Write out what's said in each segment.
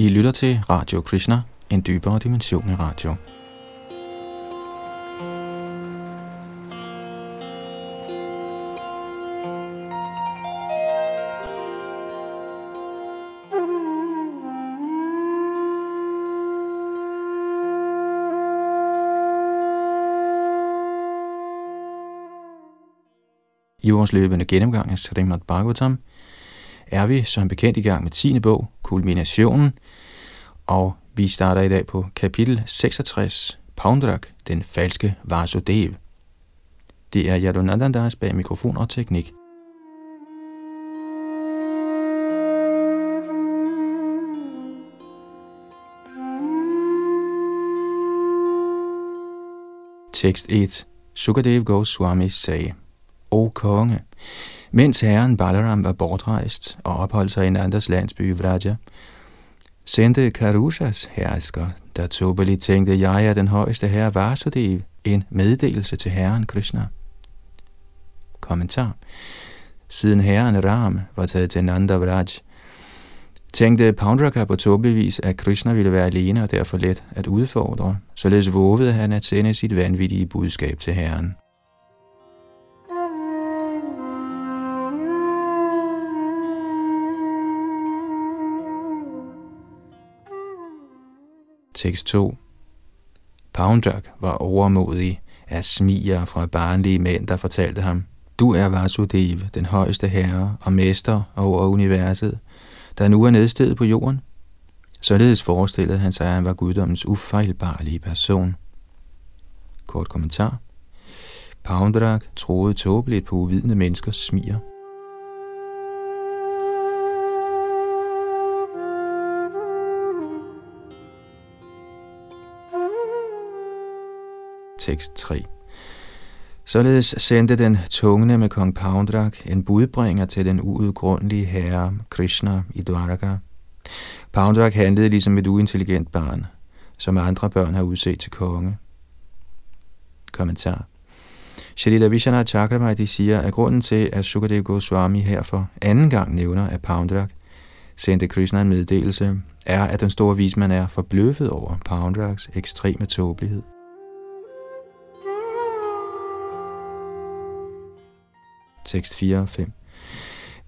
I lytter til Radio Krishna, en dybere dimension i radio. I vores løbende gennemgang af Srimad Bhagavatam er vi som bekendt i gang med 10. bog, Kulminationen, og vi starter i dag på kapitel 66, Poundrak, den falske Vasudev. Det er Yadunandandas bag mikrofon og teknik. Tekst 1. Sukadev Goswami sagde, O konge, mens herren Balaram var bortrejst og opholdt sig i en andres landsby Vraja, sendte Karushas hersker, der Tobali tænkte, jeg er den højeste herre Vasudev, en meddelelse til herren Krishna. Kommentar. Siden herren Ram var taget til Nanda Vraj, tænkte Poundraka på tåbeligvis, at Krishna ville være alene og derfor let at udfordre, således vågede han at sende sit vanvittige budskab til herren. Tekst 2. Paundak var overmodig af smiger fra barnlige mænd, der fortalte ham, Du er Vasudev, den højeste herre og mester over universet, der nu er nedstedet på jorden. Således forestillede han sig, at han var guddommens ufejlbarlige person. Kort kommentar. Paundrak troede tåbeligt på uvidende menneskers smiger. Tekst 3. Således sendte den tungne med kong Poundrak en budbringer til den uudgrundelige herre Krishna i Dwaraka. Paundrak handlede ligesom et uintelligent barn, som andre børn har udset til konge. Kommentar. Shalila Vishana Chakravarti siger, at grunden til, at Sukadev Goswami herfor anden gang nævner, at Paundrak sendte Krishna en meddelelse, er, at den store vismand er forbløffet over Paundraks ekstreme tåbelighed. Tekst 4 og 5.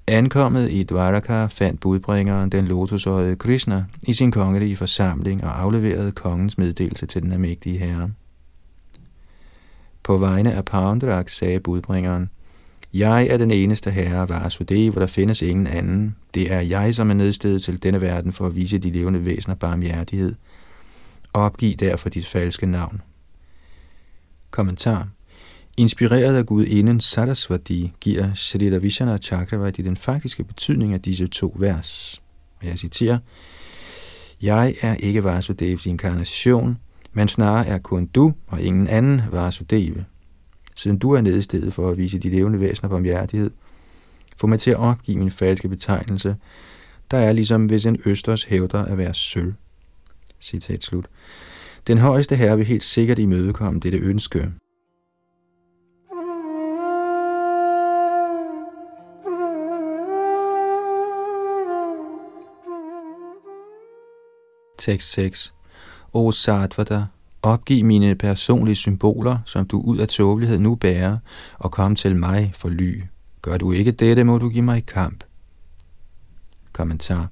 Ankommet i Dwaraka fandt budbringeren den lotusøjede Krishna i sin kongelige forsamling og afleverede kongens meddelelse til den almægtige herre. På vegne af Pandrak sagde budbringeren, Jeg er den eneste herre Vasudev, hvor der findes ingen anden. Det er jeg, som er nedstedet til denne verden for at vise de levende væsener barmhjertighed. Opgiv derfor dit falske navn. Kommentar Inspireret af Gud inden Sarasvati giver Shrita Vishana Chakravarti den faktiske betydning af disse to vers. Og jeg citerer, Jeg er ikke Vasudevs inkarnation, men snarere er kun du og ingen anden Vasudev. Siden du er nedstedet for at vise de levende væsener på omhjertighed, få mig til at opgive min falske betegnelse, der er ligesom hvis en østers hævder at være sølv. Citat slut. Den højeste herre vil helt sikkert imødekomme dette ønske, Tekst 6. O Sattvada, opgiv mine personlige symboler, som du ud af tåbelighed nu bærer, og kom til mig for ly. Gør du ikke dette, må du give mig kamp. Kommentar.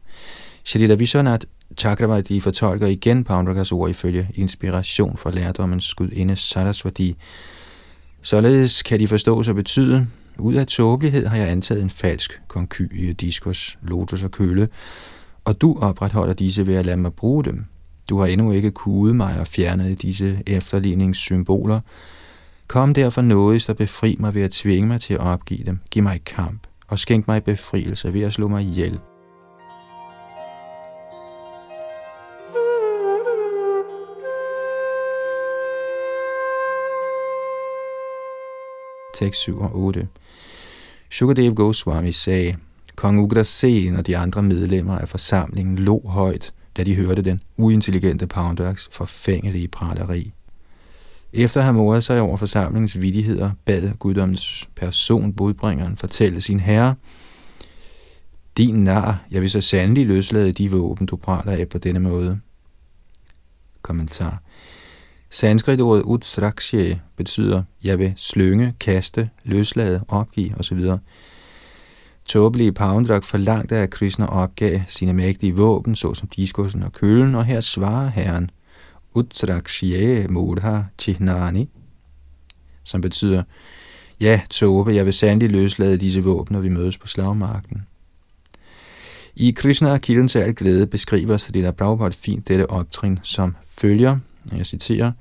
Shalila Vishwanath Chakravarti fortolker igen Paundrakas ord ifølge inspiration fra lærdommens skudinde Sarasvati. Således kan de forstås og betyde, ud af tåbelighed har jeg antaget en falsk konkylie, diskus, lotus og køle, og du opretholder disse ved at lade mig bruge dem. Du har endnu ikke kudet mig og fjernet disse efterligningssymboler. Kom derfor noget, så befri mig ved at tvinge mig til at opgive dem. Giv mig kamp, og skænk mig befrielse ved at slå mig ihjel. Tekst 7 og 8. Shukadev Goswami sagde, Kong Ugrasen og de andre medlemmer af forsamlingen lå højt, da de hørte den uintelligente Pounders forfængelige praleri. Efter at have moret sig over forsamlingens vidigheder, bad guddommens person, budbringeren, fortælle sin herre, Din nar, jeg vil så sandelig løslade de våben, du praler af på denne måde. Kommentar. Sanskritordet utsrakshe betyder, jeg vil slynge, kaste, løslade, opgive osv. Tåbelige Pavndrak forlangte, at Krishna opgav sine mægtige våben, såsom diskusen og kølen, og her svarer herren, Utsrakshe Modha Chihnani, som betyder, ja, Tobe, jeg vil sandelig løslade disse våben, når vi mødes på slagmarken. I Krishna kilden til al glæde beskriver Srila Prabhupada fint dette optrin som følger, jeg citerer,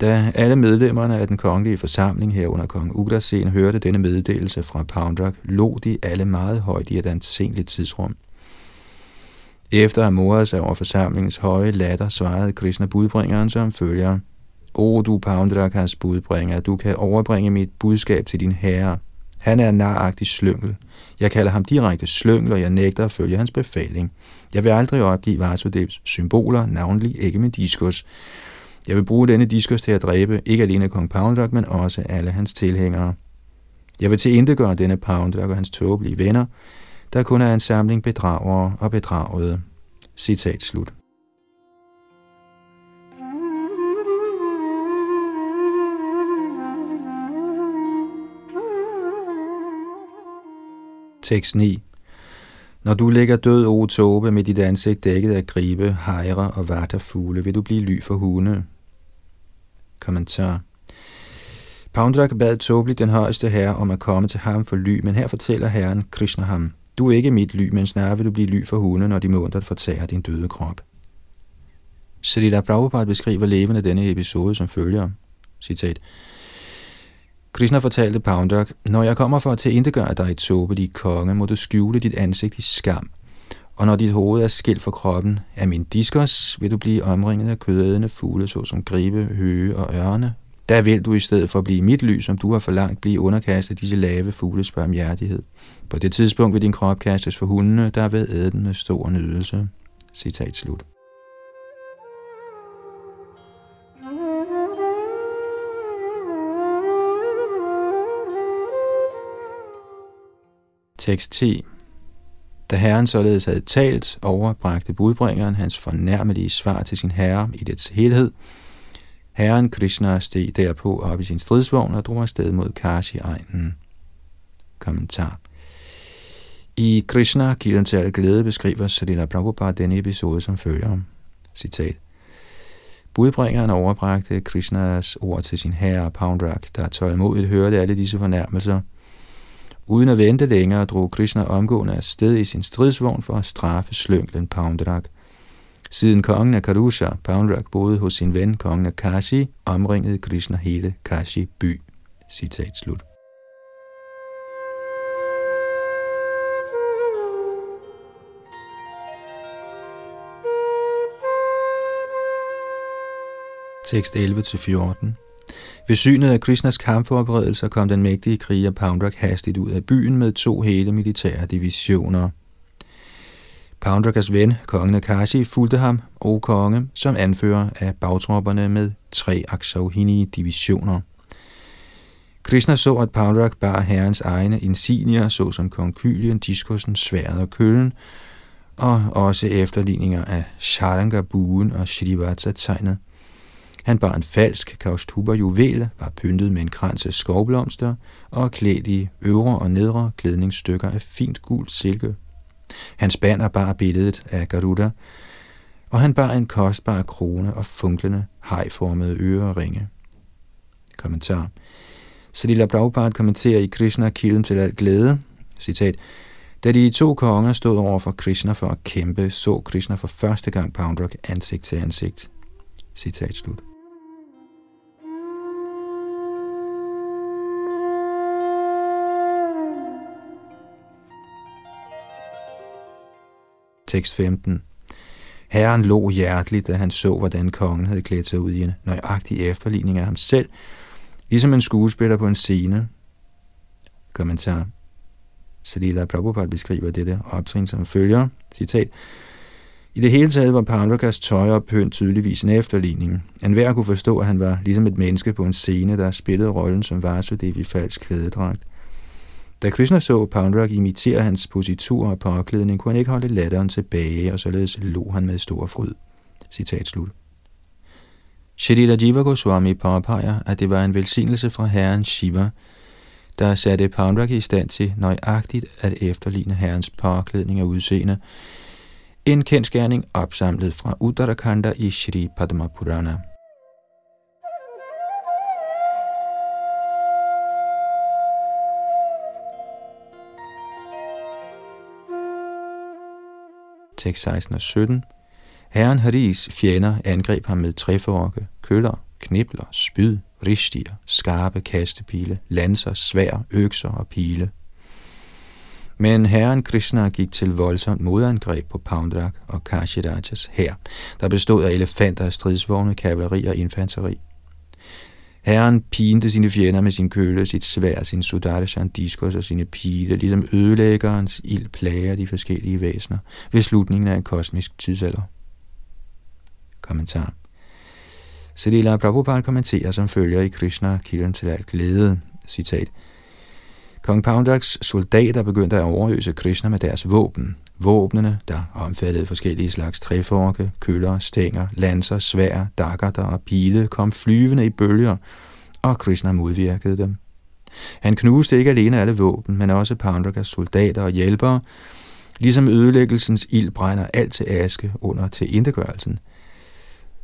da alle medlemmerne af den kongelige forsamling herunder kong Ugrasen hørte denne meddelelse fra Poundrak, lå de alle meget højt i et ansenligt tidsrum. Efter at have sig over forsamlingens høje latter, svarede Krishna budbringeren som følger. O du Poundrakas budbringer, du kan overbringe mit budskab til din herre. Han er en naragtig slyngel. Jeg kalder ham direkte slyngel, og jeg nægter at følge hans befaling. Jeg vil aldrig opgive Vasudevs symboler, navnlig ikke med diskus. Jeg vil bruge denne diskus til at dræbe ikke alene kong Poundrock, men også alle hans tilhængere. Jeg vil tilintetgøre denne Poundrock og hans tåbelige venner, der kun er en samling bedragere og bedragede. Citat slut. Tekst 9. Når du ligger død, o tåbe, med dit ansigt dækket af gribe, hejre og vatterfugle, vil du blive ly for hunde. Kommentar. Poundrak bad Tobli den højeste herre om at komme til ham for ly, men her fortæller herren Krishna ham, du er ikke mit ly, men snarere vil du blive ly for hunde, når de måneder fortærer din døde krop. Srila Prabhupada beskriver levende denne episode som følger. Citat. Krishna fortalte Poundrak, når jeg kommer for at tilindegøre dig et tåbelige konge, må du skjule dit ansigt i skam. Og når dit hoved er skilt fra kroppen af min diskos, vil du blive omringet af kødædende fugle, såsom gribe, høge og ørne. Der vil du i stedet for at blive mit lys, som du har forlangt, blive underkastet disse lave fugles barmhjertighed. På det tidspunkt vil din krop kastes for hundene, der vil æde den med stor nydelse. Citat slut. Tekst 10 da herren således havde talt, overbragte budbringeren hans fornærmelige svar til sin herre i dets helhed. Herren Krishna steg derpå op i sin stridsvogn og drog afsted mod Kashi-egnen. Kommentar I Krishna, kilden til al glæde, beskriver Srila Prabhupada denne episode som følger. Citat. Budbringeren overbragte Krishnas ord til sin herre Poundrak, der tålmodigt hørte alle disse fornærmelser – Uden at vente længere drog Krishna omgående afsted i sin stridsvogn for at straffe slynglen Poundrak. Siden kongen af Karusha, Poundrak, boede hos sin ven, kongen af Kashi, omringede Krishna hele Kashi by. Citat slut. Tekst 11-14 ved synet af Krishnas kampforberedelser kom den mægtige kriger Poundrak hastigt ud af byen med to hele militære divisioner. Poundrakas ven, kongen af Kashi, fulgte ham, og konge, som anfører af bagtropperne med tre Aksauhini-divisioner. Krishna så, at Poundrak bar herrens egne insignier, såsom konkylien, diskusen, sværet og køllen, og også efterligninger af Sharanga-buen og Shrivatsa-tegnet. Han bar en falsk kaustuber juvel, var pyntet med en krans af skovblomster og klædt i øvre og nedre klædningsstykker af fint gult silke. Hans banner bar billedet af Garuda, og han bar en kostbar krone og funklende, hejformede øreringe. Kommentar. Salila Prabhupada kommenterer i Krishna kilden til al glæde, citat, da de to konger stod over for Krishna for at kæmpe, så Krishna for første gang Poundrock ansigt til ansigt. Citat slut. Tekst 15. Herren lå hjerteligt, da han så, hvordan kongen havde klædt sig ud i en nøjagtig efterligning af ham selv, ligesom en skuespiller på en scene. Kommentar. Salila Prabhupada beskriver dette optrin som følger, citat, i det hele taget var Parvakas tøj og pynt tydeligvis en efterligning. En hver kunne forstå, at han var ligesom et menneske på en scene, der spillede rollen som Vasudev i falsk klædedragt. Da Krishna så Pandrak imitere hans positur og påklædning, kunne han ikke holde latteren tilbage, og således lå han med stor fryd. Citat slut. Shrita Jiva Goswami påpeger, at det var en velsignelse fra herren Shiva, der satte Pandrak i stand til nøjagtigt at efterligne herrens påklædning og udseende, en kendskærning opsamlet fra Uttarakanda i Shri Padma Purana. Tekst 16 og 17. Herren Haris fjender angreb ham med træforke, køller, knibler, spyd, ristier, skarpe kastepile, lanser, svær, økser og pile. Men herren Krishna gik til voldsomt modangreb på Poundrak og Kashirajas hær, der bestod af elefanter, stridsvogne, kavaleri og infanteri. Herren pinte sine fjender med sin køle, sit svær, sin sudarshan diskos og sine pile, ligesom ødelæggerens ild plager de forskellige væsener ved slutningen af en kosmisk tidsalder. Kommentar. Srila Prabhupada kommenterer som følger i Krishna, kilden til alt glæde, citat, Kong Poundaks soldater begyndte at overøse Krishna med deres våben. Våbnene, der omfattede forskellige slags træforke, køller, stænger, lanser, svær, dakkerter og pile, kom flyvende i bølger, og Krishna modvirkede dem. Han knuste ikke alene alle våben, men også Poundakas soldater og hjælpere, ligesom ødelæggelsens ild brænder alt til aske under til indegørelsen.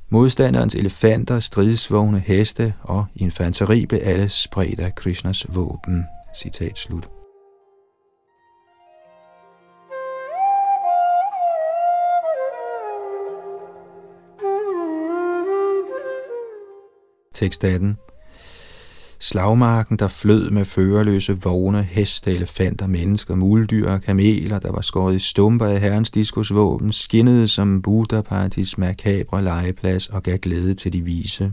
Modstanderens elefanter, stridsvogne, heste og infanteri blev alle spredt af Krishnas våben. Citat slut. Tekst 18. Slagmarken, der flød med førerløse vogne, heste, elefanter, mennesker, muldyr og kameler, der var skåret i stumper af herrens diskusvåben, skinnede som Buddha-paradis makabre legeplads og gav glæde til de vise.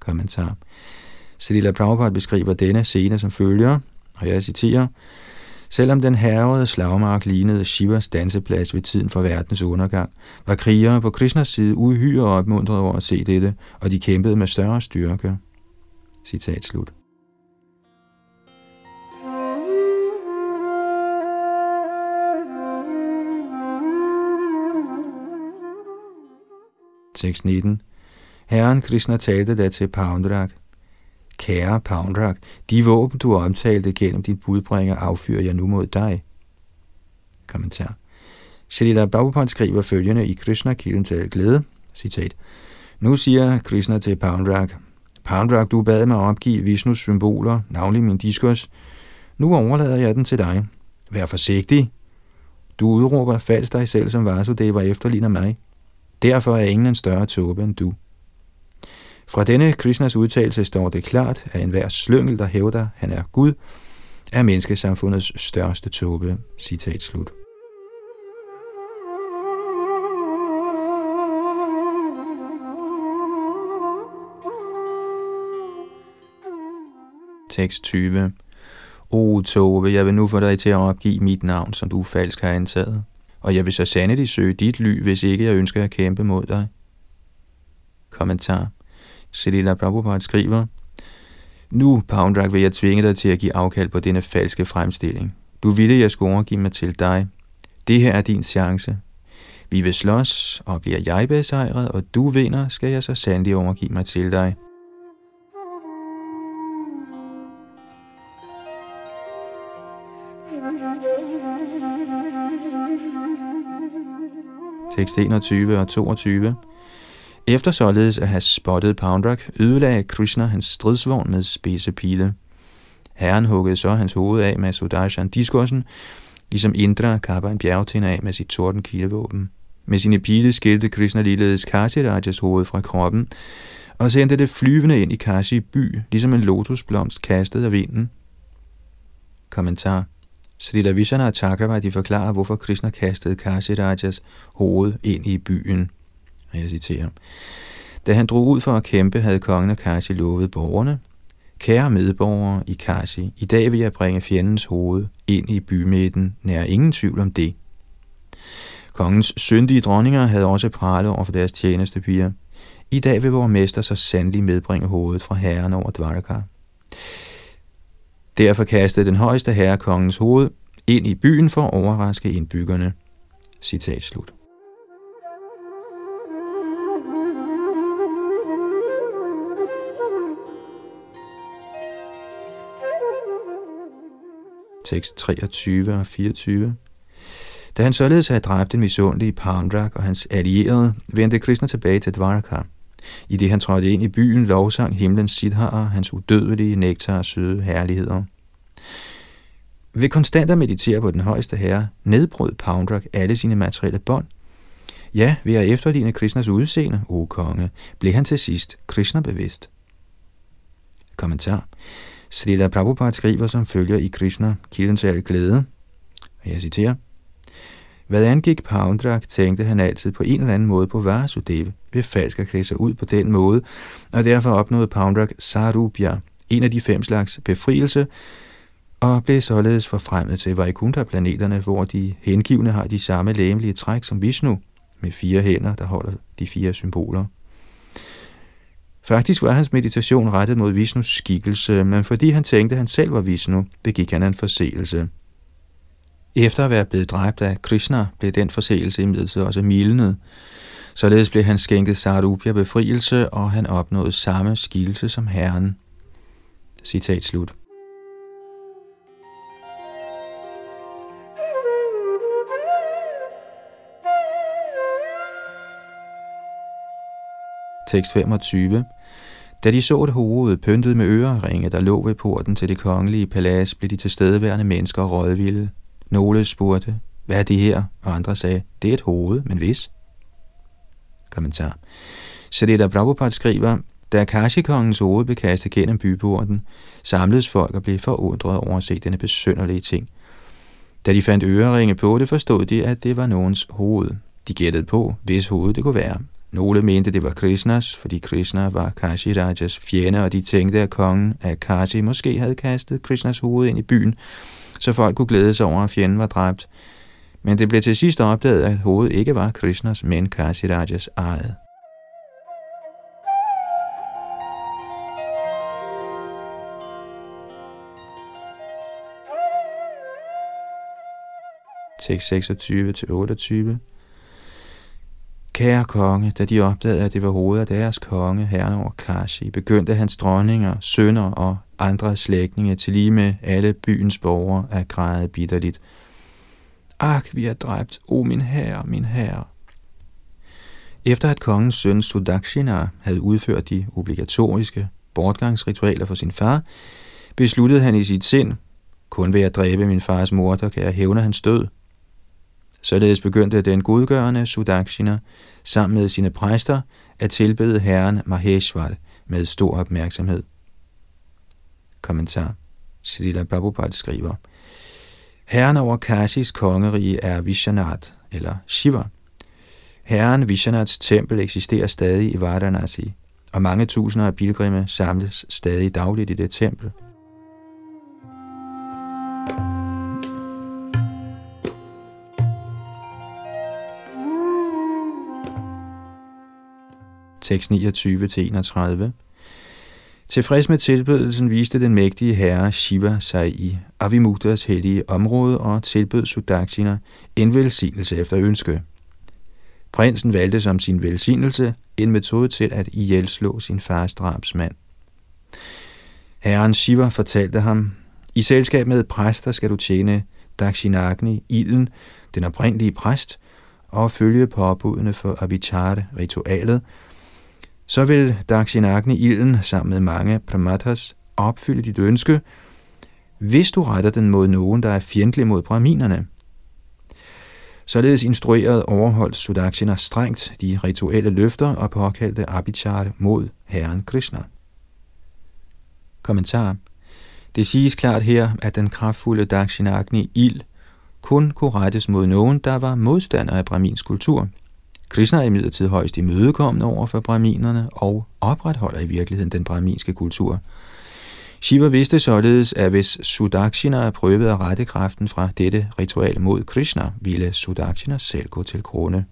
Kommentar. Srila Prabhupada beskriver denne scene som følger, og jeg citerer, Selvom den herrede slagmark lignede Shivas danseplads ved tiden for verdens undergang, var krigere på Krishnas side uhyre opmuntret over at se dette, og de kæmpede med større styrke. Citat slut. Tekst 19. Herren Krishna talte da til Poundrak, Kære Poundrak, de våben, du omtalte gennem dit budbringer, affyrer jeg nu mod dig. Kommentar. Shalita Prabhupada skriver følgende i Krishna kilden til glæde, citat, Nu siger Krishna til Poundrak, Poundrak, du bad mig opgive Vishnus symboler, navnlig min diskus. Nu overlader jeg den til dig. Vær forsigtig. Du udråber falsk dig selv som Vasudeva efterligner mig. Derfor er ingen en større tåbe end du. Fra denne Krishnas udtalelse står det klart, at enhver slyngel, der hævder, han er Gud, er menneskesamfundets største tåbe. Citat slut. Tekst 20. O Tove, jeg vil nu få dig til at opgive mit navn, som du falsk har antaget. Og jeg vil så sandeligt søge dit ly, hvis ikke jeg ønsker at kæmpe mod dig. Kommentar. Srila Prabhupada skriver, Nu, Poundrak, vil jeg tvinge dig til at give afkald på denne falske fremstilling. Du ville, jeg skulle overgive mig til dig. Det her er din chance. Vi vil slås, og bliver jeg besejret, og du vinder, skal jeg så sandelig overgive mig til dig. Tekst 21 og 22 efter således at have spottet Poundrak, ødelagde Krishna hans stridsvogn med spidse pile. Herren huggede så hans hoved af med Sudarshan diskursen, ligesom Indra kapper en bjergtinder af med sit torden kildevåben. Med sine pile skilte Krishna ligeledes Kasirajas hoved fra kroppen, og sendte det flyvende ind i Kashi by, ligesom en lotusblomst kastet af vinden. Kommentar Srila Vishana Thakravati forklarer, hvorfor Krishna kastede Kasirajas hoved ind i byen jeg citerer, da han drog ud for at kæmpe, havde kongen af Kashi lovet borgerne, Kære medborgere i Kashi, i dag vil jeg bringe fjendens hoved ind i bymidten, nær ingen tvivl om det. Kongens syndige dronninger havde også pralet over for deres tjenestepiger. I dag vil vores mester så sandelig medbringe hovedet fra herren over Dvaraka. Derfor kastede den højeste herre kongens hoved ind i byen for at overraske indbyggerne. Citat slut. Tekst 23 og 24 Da han således havde dræbt den misundelige Pandrak og hans allierede, vendte Krishna tilbage til Dvaraka. I det han trådte ind i byen, lovsang himlens Siddhar, hans udødelige nektar og søde herligheder. Ved konstant at meditere på den højeste herre, nedbrød Poundrak alle sine materielle bånd. Ja, ved at efterligne Krishnas udseende, o konge, blev han til sidst Krishna bevidst. Kommentar. Srila Prabhupada skriver som følger i Krishna, kilden til al glæde. Jeg citerer. Hvad angik Poundrak, tænkte han altid på en eller anden måde på Vasudeva, ved falsk at klæde sig ud på den måde, og derfor opnåede Poundrak Sarubya, en af de fem slags befrielse, og blev således forfremmet til Vaikuntha-planeterne, hvor de hengivne har de samme læmelige træk som Vishnu, med fire hænder, der holder de fire symboler. Faktisk var hans meditation rettet mod Vishnus skikkelse, men fordi han tænkte, at han selv var Vishnu, begik han en forseelse. Efter at være blevet dræbt af Krishna, blev den forseelse imidlertid også mildnet. Således blev han skænket Sarupya befrielse, og han opnåede samme skikkelse som Herren. Citat slut. Tekst 25. Da de så et hoved pyntet med øreringe, der lå ved porten til det kongelige palads, blev de tilstedeværende mennesker rådvilde. Nogle spurgte, hvad er det her? Og andre sagde, det er et hoved, men hvis? Kommentar. Så det der Prabhupada skriver, da Kashi-kongens hoved blev kastet gennem byporten, samledes folk og blev forundret over at se denne besønderlige ting. Da de fandt øreringe på det, forstod de, at det var nogens hoved. De gættede på, hvis hoved det kunne være. Nogle mente, det var Krishnas, fordi Krishna var Kashi Rajas fjende, og de tænkte, at kongen af Kashi måske havde kastet Krishnas hoved ind i byen, så folk kunne glæde sig over, at fjenden var dræbt. Men det blev til sidst opdaget, at hovedet ikke var Krishnas, men Kashi Rajas eget. Tekst 26-28 Kære konge, da de opdagede, at det var hovedet af deres konge, herren over Kashi, begyndte hans dronninger, sønner og andre slægtninge til lige med alle byens borgere at græde bitterligt. Ak, vi er dræbt, o min herre, min herre. Efter at kongens søn Sudakshina havde udført de obligatoriske bortgangsritualer for sin far, besluttede han i sit sind, kun ved at dræbe min fars mor, der kan jeg hævne hans død. Således begyndte den godgørende Sudakshina sammen med sine præster at tilbede herren Maheshwar med stor opmærksomhed. Kommentar. Srila Prabhupada skriver, Herren over Kashis kongerige er Vishwanath, eller Shiva. Herren Vishwanaths tempel eksisterer stadig i Varanasi, og mange tusinder af pilgrimme samles stadig dagligt i det tempel. Tekst 29-31. Tilfreds med tilbedelsen viste den mægtige herre Shiva sig i Avimutas hellige område og tilbød Sudakshina en velsignelse efter ønske. Prinsen valgte som sin velsignelse en metode til at ihjelslå sin fars drabsmand. Herren Shiva fortalte ham, i selskab med præster skal du tjene Dakshinagni, ilden, den oprindelige præst, og følge påbudene for Avichar-ritualet, så vil Dakshinagni ilden sammen med mange pramathas opfylde dit ønske, hvis du retter den mod nogen, der er fjendtlig mod braminerne. Således instrueret overholdt Sudakshina strengt de rituelle løfter og påkaldte Abhichar mod herren Krishna. Kommentar. Det siges klart her, at den kraftfulde Dakshinagni ild kun kunne rettes mod nogen, der var modstander af Brahmins kultur – Krishna er imidlertid højst imødekommende over for brahminerne og opretholder i virkeligheden den brahminske kultur. Shiva vidste således, at hvis Sudakshina prøvede at rette kraften fra dette ritual mod Krishna, ville Sudakshina selv gå til krone.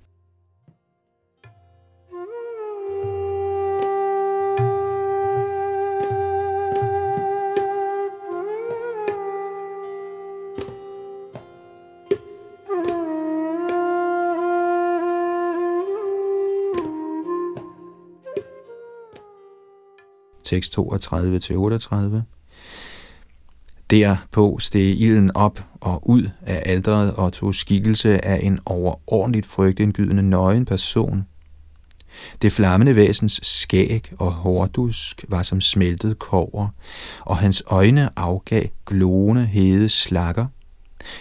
Tekst 32-38. Derpå steg ilden op og ud af alderet og tog skikkelse af en overordentligt frygtindgydende nøgen person. Det flammende væsens skæg og hårdusk var som smeltet kover, og hans øjne afgav glående hede slakker.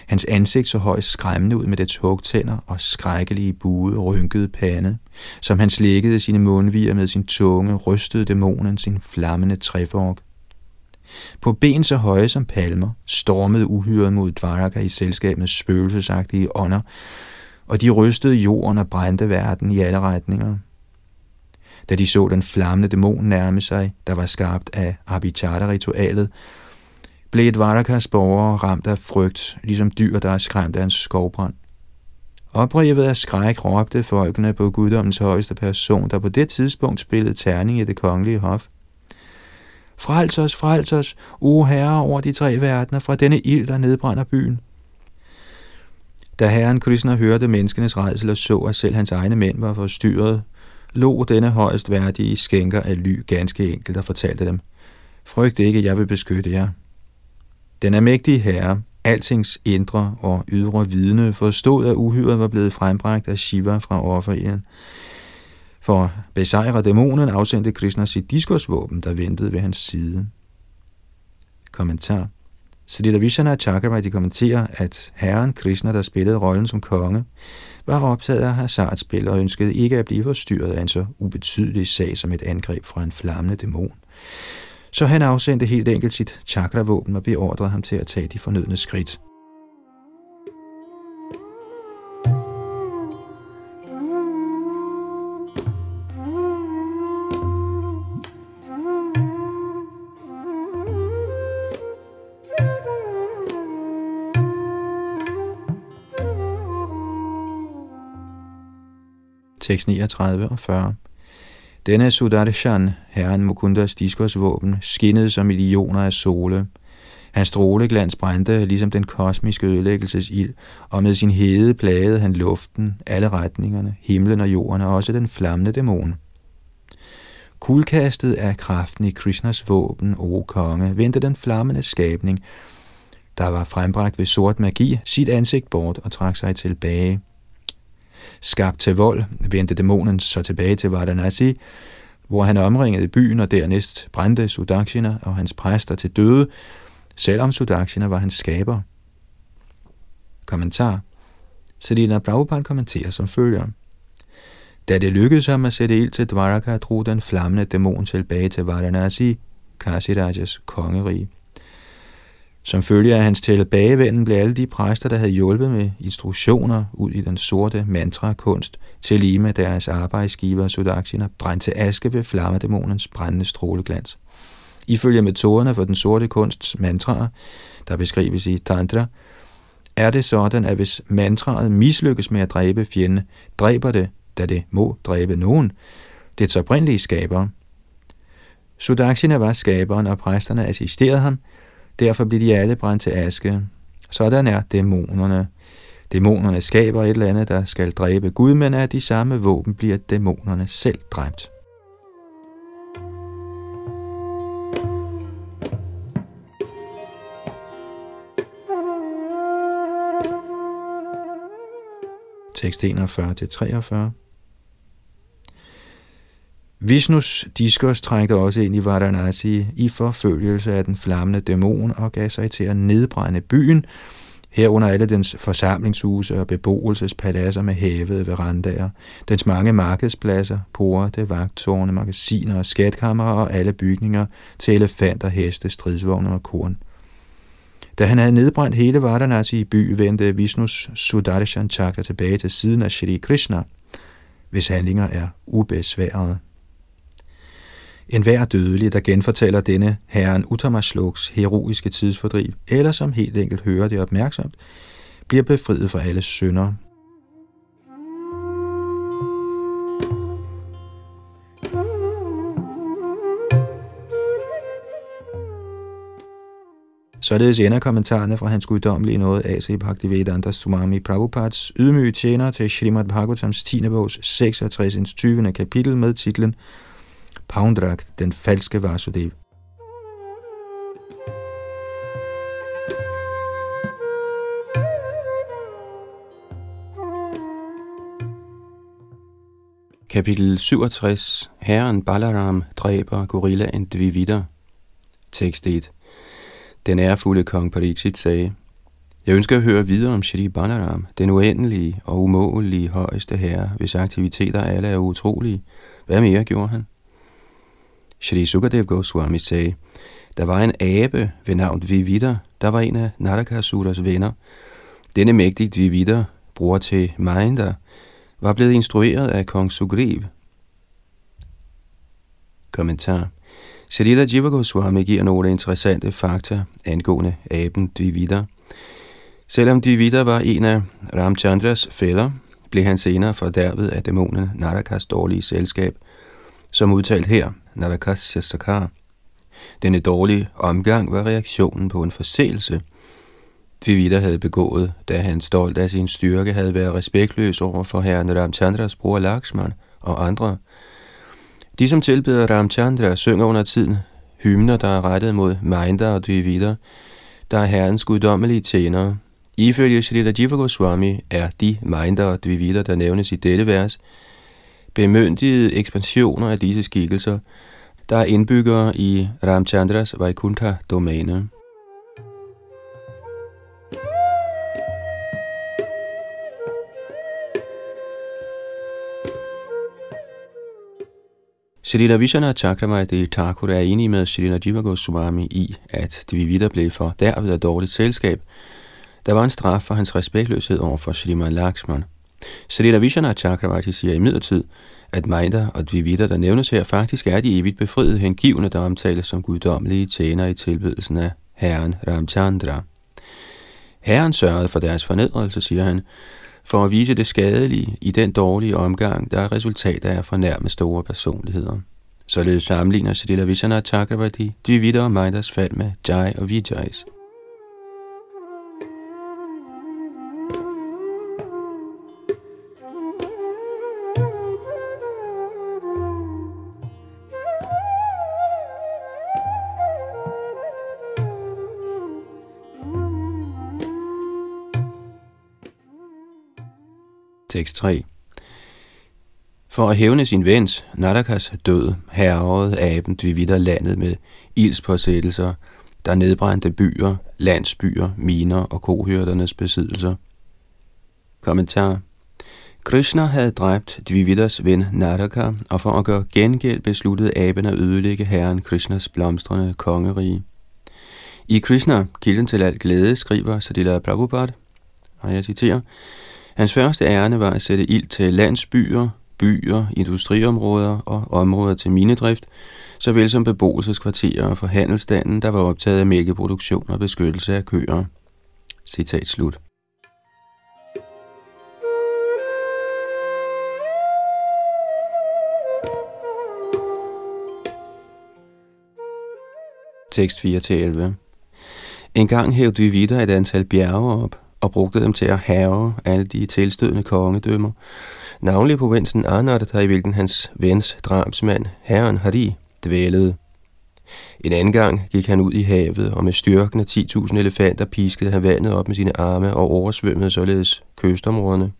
Hans ansigt så højt skræmmende ud med dets hugtænder og skrækkelige buede, rynkede pande. Som han slikkede sine mundvier med sin tunge, rystede dæmonen sin flammende træfork. På ben så høje som palmer stormede uhyret mod Dvaraka i selskab med spøgelsesagtige ånder, og de rystede jorden og brændte verden i alle retninger. Da de så den flammende dæmon nærme sig, der var skabt af Abhichata-ritualet, blev Dvarakas borgere ramt af frygt, ligesom dyr, der er skræmt af en skovbrand. Oprevet af skræk råbte folkene på guddommens højeste person, der på det tidspunkt spillede terning i det kongelige hof. Frels os, frels os, o herre over de tre verdener, fra denne ild, der nedbrænder byen. Da herren Krishna hørte menneskenes redsel og så, at selv hans egne mænd var forstyrret, lå denne højst værdige skænker af ly ganske enkelt og fortalte dem, Frygt ikke, jeg vil beskytte jer. Den almægtige herre, altings indre og ydre vidne, forstod, at uhyret var blevet frembragt af Shiva fra offerilden. For at besejre dæmonen afsendte Krishna sit diskursvåben, der ventede ved hans side. Kommentar Srila Vishana Chakravarti kommenterer, at herren Krishna, der spillede rollen som konge, var optaget af hasardspil og ønskede ikke at blive forstyrret af en så ubetydelig sag som et angreb fra en flammende dæmon. Så han afsendte helt enkelt sit chakravåben og beordrede ham til at tage de fornødne skridt. tekst 39 og 40. Denne Sudarshan, herren Mukundas diskursvåben, skinnede som millioner af sole. Hans stråleglans brændte ligesom den kosmiske ødelæggelsesild, og med sin hede plagede han luften, alle retningerne, himlen og jorden, og også den flammende dæmon. Kulkastet af kraften i Krishnas våben, o konge, vendte den flammende skabning, der var frembragt ved sort magi, sit ansigt bort og trak sig tilbage – Skabt til vold vendte dæmonen så tilbage til Varanasi, hvor han omringede byen og dernæst brændte Sudakshina og hans præster til døde, selvom Sudakshina var hans skaber. Kommentar Selina Prabhupada kommenterer som følger. Da det lykkedes ham at sætte ild til Dvaraka, drog den flammende dæmon tilbage til Varanasi, Kasirajas kongerige. Som følge af hans tilbagevenden blev alle de præster, der havde hjulpet med instruktioner ud i den sorte mantra-kunst, til lige med deres arbejdsgiver Sudaksina, brændt til aske ved flammedæmonens brændende stråleglans. Ifølge metoderne for den sorte kunsts mantraer, der beskrives i Tantra, er det sådan, at hvis mantraet mislykkes med at dræbe fjende, dræber det, da det må dræbe nogen, det oprindelige skaber. Sudaksina var skaberen, og præsterne assisterede ham – Derfor bliver de alle brændt til aske. Sådan er dæmonerne. Dæmonerne skaber et eller andet, der skal dræbe Gud, men af de samme våben bliver dæmonerne selv dræbt. Tekst 41-43 Vishnus diskos trængte også ind i Varanasi i forfølgelse af den flammende dæmon og gav sig til at nedbrænde byen, herunder alle dens forsamlingshuse og beboelsespaladser med hævede verandaer, dens mange markedspladser, porte, vagtårne, magasiner og skatkammer og alle bygninger til elefanter, heste, stridsvogne og korn. Da han havde nedbrændt hele Varanasi i by, vendte Vishnus Sudarshan Chakra tilbage til siden af Shri Krishna, hvis handlinger er ubesværede. En hver dødelig, der genfortæller denne herren Uttamasloks heroiske tidsfordriv, eller som helt enkelt hører det opmærksomt, bliver befriet fra alle synder. Således ender kommentarerne fra hans guddommelige nåde A.C. Bhaktivedanta Sumami Prabhupads ydmyge tjener til Srimad Bhagavatams 10. bogs 66. 20. kapitel med titlen Poundrak, den falske Vasudev. Kapitel 67 Herren Balaram dræber gorillaen Dvivida Tekst 1 Den ærefulde kong Pariksit sagde, Jeg ønsker at høre videre om Shri Balaram, den uendelige og umålige højeste herre, hvis aktiviteter alle er utrolige. Hvad mere gjorde han? Shri Sukadev Goswami sagde, der var en abe ved navn Vivida, der var en af Narakasuras venner. Denne mægtige Vivida, bror til Mahinda, var blevet instrueret af kong Sugriv. Kommentar Shalila Jiva Goswami giver nogle interessante fakta angående aben Dvivida. Selvom Dvivida var en af Ramchandras fælder, blev han senere fordærvet af dæmonen Narakas dårlige selskab, som udtalt her, Narakas Sakar. Denne dårlige omgang var reaktionen på en forseelse – Dvivida havde begået, da han stolt af sin styrke havde været respektløs over for herren Ramchandras bror Lakshman og andre. De, som tilbeder Ramchandra, synger under tiden hymner, der er rettet mod Mainda og Dvivida, der er herrens guddommelige tjenere. Ifølge Shrita Jiva Goswami er de Mainda og Dvivida, der nævnes i dette vers, bemyndigede ekspansioner af disse skikkelser, der er indbyggere i Ramchandras Vaikuntha-domæne. Srila Vishana Chakravarti Thakur er enig med Srila Jiva Goswami i, at Dvivida blev for derved af dårligt selskab. Der var en straf for hans respektløshed over for Sriman Lakshman. Sri Vishana Chakravarti siger imidlertid, at Maida og Dvivita, der nævnes her, faktisk er de evigt befriede hengivne, der omtales som guddommelige tjenere i tilbedelsen af herren Ramchandra. Herren sørgede for deres fornedrelse, siger han, for at vise det skadelige i den dårlige omgang, der er resultat af at fornærme store personligheder. Således sammenligner Srila Vishana Chakravarti Dvivita og Maidas fald med Jai og Vijayas. Tekst 3 For at hævne sin vens, Narakas død, herrede aben Dvivida landet med ildspåsættelser, der nedbrændte byer, landsbyer, miner og kohyrdernes besiddelser. Kommentar Krishna havde dræbt Dvividas ven Naraka, og for at gøre gengæld besluttede aben at ødelægge herren Krishnas blomstrende kongerige. I Krishna, kilden til alt glæde, skriver Sadila Prabhupada, og jeg citerer, Hans første ærne var at sætte ild til landsbyer, byer, industriområder og områder til minedrift, såvel som beboelseskvarterer for handelsstanden, der var optaget af mælkeproduktion og beskyttelse af køer. Citat slut. Tekst 4-11 En gang hævde vi videre et antal bjerge op, og brugte dem til at have alle de tilstødende kongedømmer, navnlig provinsen der i hvilken hans vens drabsmand, herren Hari, dvælede. En anden gang gik han ud i havet, og med styrken af 10.000 elefanter piskede han vandet op med sine arme og oversvømmede således kystområderne.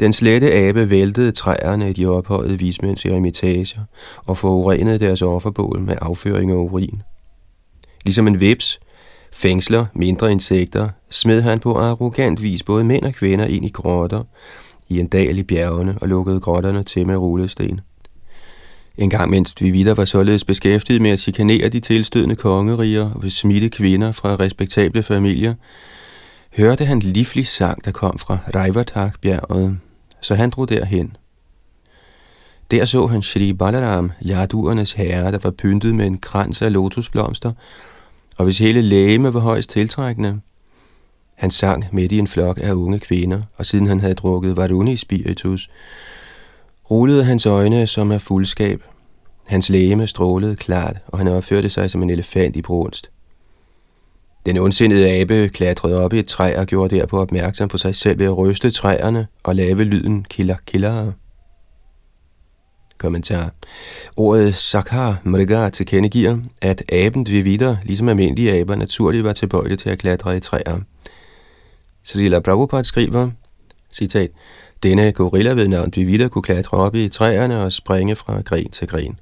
Den slette abe væltede træerne i de ophøjede vismænds eremitager og forurenede deres offerbål med afføring og urin. Ligesom en vips fængsler mindre insekter, smed han på arrogant vis både mænd og kvinder ind i grotter i en dal i bjergene og lukkede grotterne til med rullesten. En gang mens vi videre var således beskæftiget med at chikanere de tilstødende kongeriger og smitte kvinder fra respektable familier, hørte han livlig sang, der kom fra Raivatak-bjerget, så han drog derhen. Der så han Shri Balaram, jaduernes herre, der var pyntet med en krans af lotusblomster, og hvis hele lægeme var højst tiltrækkende. Han sang midt i en flok af unge kvinder, og siden han havde drukket Varuni spiritus, rullede hans øjne som af fuldskab. Hans lægeme strålede klart, og han opførte sig som en elefant i brunst. Den ondsindede abe klatrede op i et træ og gjorde derpå opmærksom på sig selv ved at ryste træerne og lave lyden killer killer. Kommentar. Ordet Sakhar Mriga tilkendegiver, at aben Dvivida, ligesom almindelige aber, naturligt var tilbøjelig til at klatre i træer. Srila Prabhupada skriver, citat, Denne gorilla ved navn Dvivida kunne klatre op i træerne og springe fra gren til gren.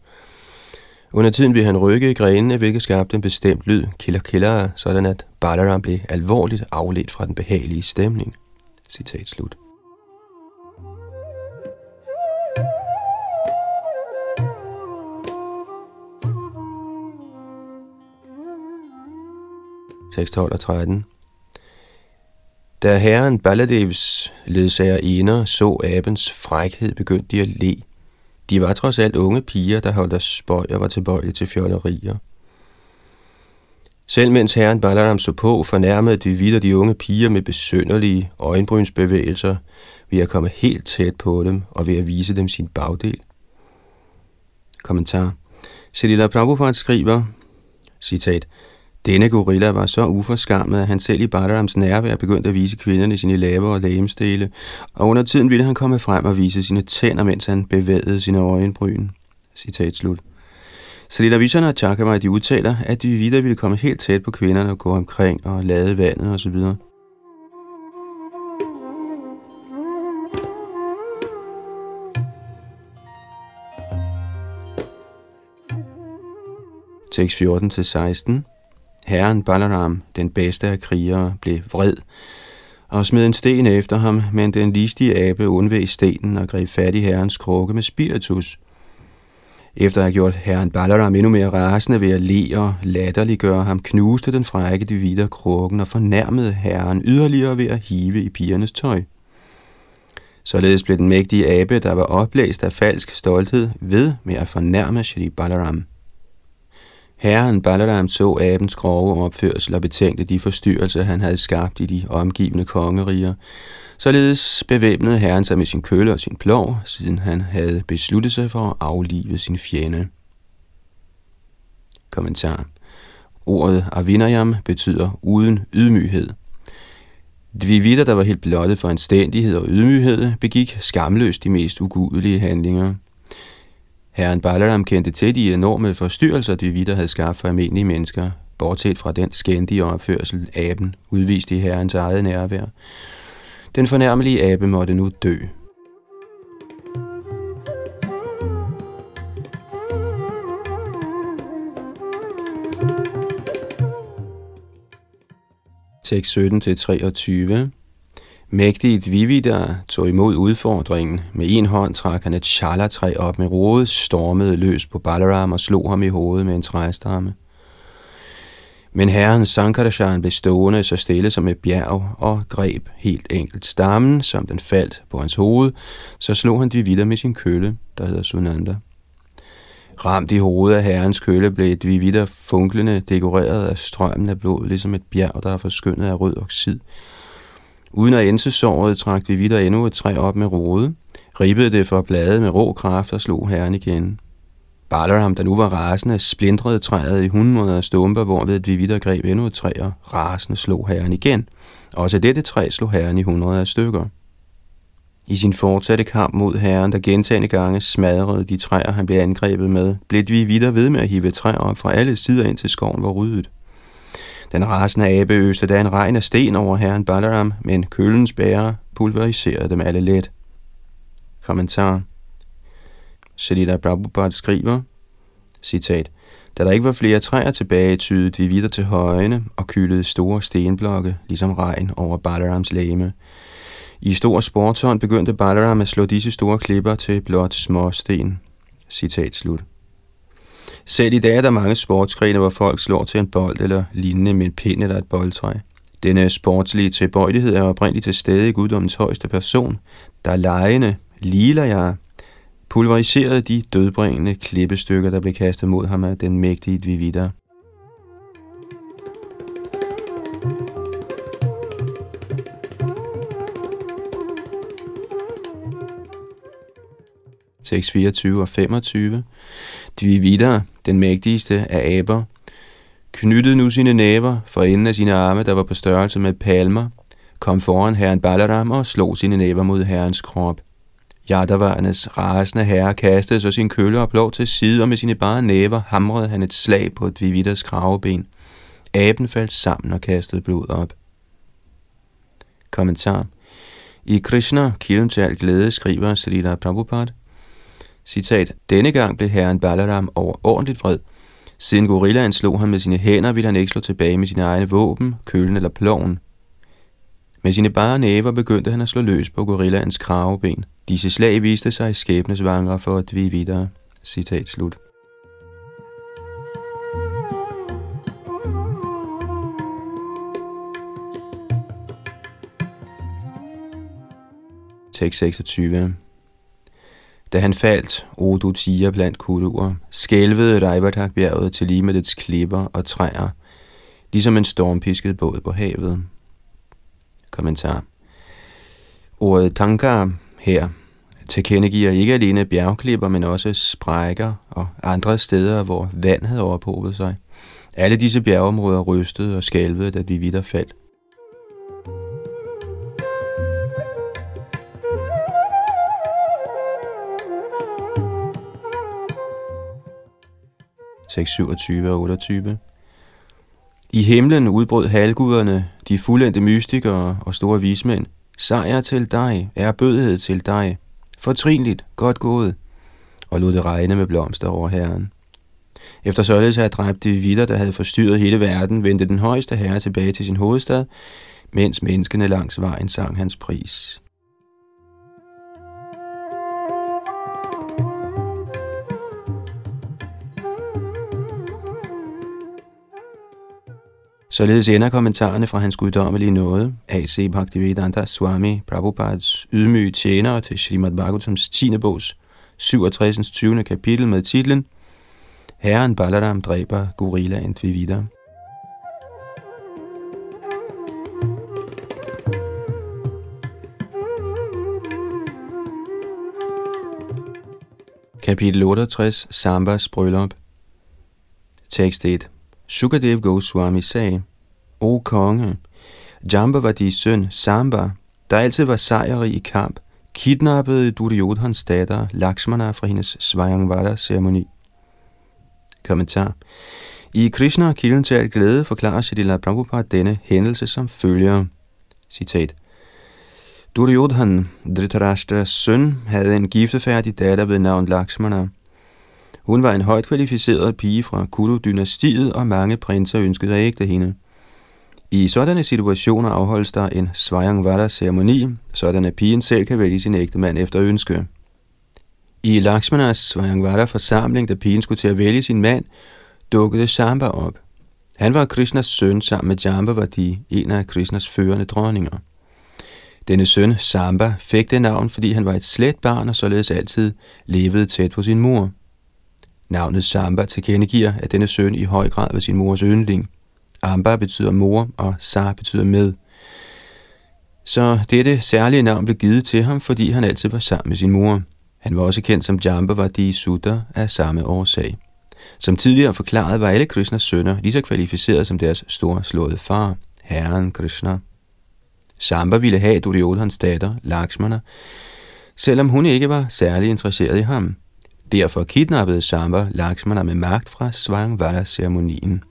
Under tiden ville han rykke i grenene, hvilket skabte en bestemt lyd, killer killer, sådan at Balaram blev alvorligt afledt fra den behagelige stemning. Citat slut. Tekst 12 og 13. Da herren Baladevs ledsager ener så abens frækhed, begyndte de at le. De var trods alt unge piger, der holdt deres spøj og var tilbøjelige til fjollerier. Selv mens herren Balaram så på, fornærmede de vidt de unge piger med besønderlige øjenbrynsbevægelser ved at komme helt tæt på dem og ved at vise dem sin bagdel. Kommentar. Shalila Prabhupada skriver, citat, denne gorilla var så uforskammet, at han selv i Balarams nærvær begyndte at vise kvinderne sine læber og lægemstele, og under tiden ville han komme frem og vise sine tænder, mens han bevægede sine øjenbryn. Citat slut. Salila Vishana og Chakamai, de udtaler, at de videre ville komme helt tæt på kvinderne og gå omkring og lade vandet osv. Tekst 14-16 Herren Balaram, den bedste af krigere, blev vred og smed en sten efter ham, men den listige abe undveg stenen og greb fat i herrens krukke med spiritus. Efter at have gjort herren Balaram endnu mere rasende ved at le og latterliggøre ham, knuste den frække de videre krukken og fornærmede herren yderligere ved at hive i pigernes tøj. Således blev den mægtige abe, der var oplæst af falsk stolthed, ved med at fornærme Shri Balaram. Herren Balaram så abens grove opførsel og betænkte de forstyrrelser, han havde skabt i de omgivende kongeriger. Således bevæbnede herren sig med sin kølle og sin plov, siden han havde besluttet sig for at aflive sin fjende. Kommentar. Ordet Avinayam betyder uden ydmyghed. Dvivida, der var helt blottet for anstændighed og ydmyghed, begik skamløst de mest ugudelige handlinger – Herren Balaram kendte til de enorme forstyrrelser, de videre havde skabt for almindelige mennesker, bortset fra den skændige opførsel, aben udviste i herrens eget nærvær. Den fornærmelige abe måtte nu dø. Tekst 17-23 Mægtigt Vivida tog imod udfordringen. Med en hånd trak han et chalatræ op med rode, stormede løs på Balaram og slog ham i hovedet med en træstamme. Men herren Sankarashan blev stående så stille som et bjerg og greb helt enkelt stammen, som den faldt på hans hoved, så slog han Dvivida med sin kølle, der hedder Sunanda. Ramt i hovedet af herrens kølle blev Dvivida funklende dekoreret af strømmen af blod, ligesom et bjerg, der er forskyndet af rød oxid, Uden at ense såret trak vi videre endnu et træ op med rode, ribbede det for bladet med rå kraft og slog herren igen. Balaram, der nu var rasende, splindrede træet i hundrede stumper, hvorved vi videre greb endnu et træ og rasende slog herren igen. Også dette træ slog herren i hundrede af stykker. I sin fortsatte kamp mod herren, der gentagende gange smadrede de træer, han blev angrebet med, blev vi videre ved med at hive træer op fra alle sider ind til skoven var ryddet. Den rasende abe øste da en regn af sten over herren Balaram, men kølens bærer pulveriserede dem alle let. Kommentar Shalila Prabhupada skriver, citat, da der ikke var flere træer tilbage, tydede vi videre til højene og kyldede store stenblokke, ligesom regn over Balarams læme. I stor sportshånd begyndte Balaram at slå disse store klipper til blot småsten. Citat slut. Selv i dag er der mange sportsgrene, hvor folk slår til en bold eller lignende med en pind eller et boldtræ. Denne sportslige tilbøjelighed er oprindeligt til stede i guddommens højeste person, der lejende, liler jeg, pulveriserede de dødbringende klippestykker, der blev kastet mod ham af den mægtige Dvivida. 6, 24 og 25. Dvivida, den mægtigste af aber, knyttede nu sine næver for enden af sine arme, der var på størrelse med palmer, kom foran herren Balaram og slog sine næver mod herrens krop. Yadavarnes rasende herre kastede så sin kølle og plov til side, og med sine bare næver hamrede han et slag på Dvividas kraveben. Aben faldt sammen og kastede blod op. Kommentar I Krishna, kilden til al glæde, skriver Srila Prabhupada, citat, Denne gang blev herren Balaram overordentligt vred. Siden gorillaen slog ham med sine hænder, ville han ikke slå tilbage med sine egne våben, kølen eller ploven. Med sine bare næver begyndte han at slå løs på gorillaens kraveben. Disse slag viste sig skæbnesvangre for at vi videre. Citat slut. Tekst 26 da han faldt, o du tiger blandt kuduer, skælvede Reibertak-bjerget til lige med dets klipper og træer, ligesom en stormpisket båd på havet. Kommentar Ordet tanka her tilkendegiver ikke alene bjergklipper, men også sprækker og andre steder, hvor vand havde overpåbet sig. Alle disse bjergeområder rystede og skælvede, da de videre faldt. 6, 27 og 28. I himlen udbrød halvguderne, de fuldendte mystikere og store vismænd. Sejr til dig, er bødhed til dig. Fortrinligt, godt gået. Og lod det regne med blomster over herren. Efter således at have dræbt de vidder, der havde forstyrret hele verden, vendte den højeste herre tilbage til sin hovedstad, mens menneskene langs vejen sang hans pris. Således ender kommentarerne fra hans guddommelige nåde, A.C. Bhaktivedanta Swami Prabhupads ydmyge tjenere til Srimad Bhagavatams 10. bogs 67. 20. kapitel med titlen Herren Balaram dræber gorillaen Dvivida. Kapitel 68 Sambas bryllup Tekst 1 Sukadev Goswami sagde, O konge, Jambavadis søn Samba, der altid var sejrig i kamp, kidnappede Duryodhans datter Lakshmana fra hendes Svayamvada-ceremoni. Kommentar. I Krishna kilden til alt glæde forklarer Siddhila Prabhupada denne hændelse som følger. Citat. Duryodhan, Dhritarashtra's søn, havde en giftefærdig datter ved navn Lakshmana. Hun var en højt kvalificeret pige fra Kuru-dynastiet, og mange prinser ønskede at ægte hende. I sådanne situationer afholdes der en Svayangvada-ceremoni, sådan at pigen selv kan vælge sin ægte mand efter ønske. I Lakshmanas Svayangvada-forsamling, da pigen skulle til at vælge sin mand, dukkede Shamba op. Han var Krishnas søn sammen med Jambavati, en af Krishnas førende dronninger. Denne søn, Samba, fik det navn, fordi han var et slet barn og således altid levede tæt på sin mor. Navnet Samba tilkendegiver, at denne søn i høj grad var sin mors yndling. Amba betyder mor, og Sa betyder med. Så dette særlige navn blev givet til ham, fordi han altid var sammen med sin mor. Han var også kendt som Jambavadi Sutta af samme årsag. Som tidligere forklaret var alle Krishnas sønner lige så kvalificerede som deres store slåede far, Herren Krishna. Samba ville have Duryodhans datter, Lakshmana, selvom hun ikke var særlig interesseret i ham. Derfor kidnappede Samba Lakshmana med magt fra Svangvala-ceremonien.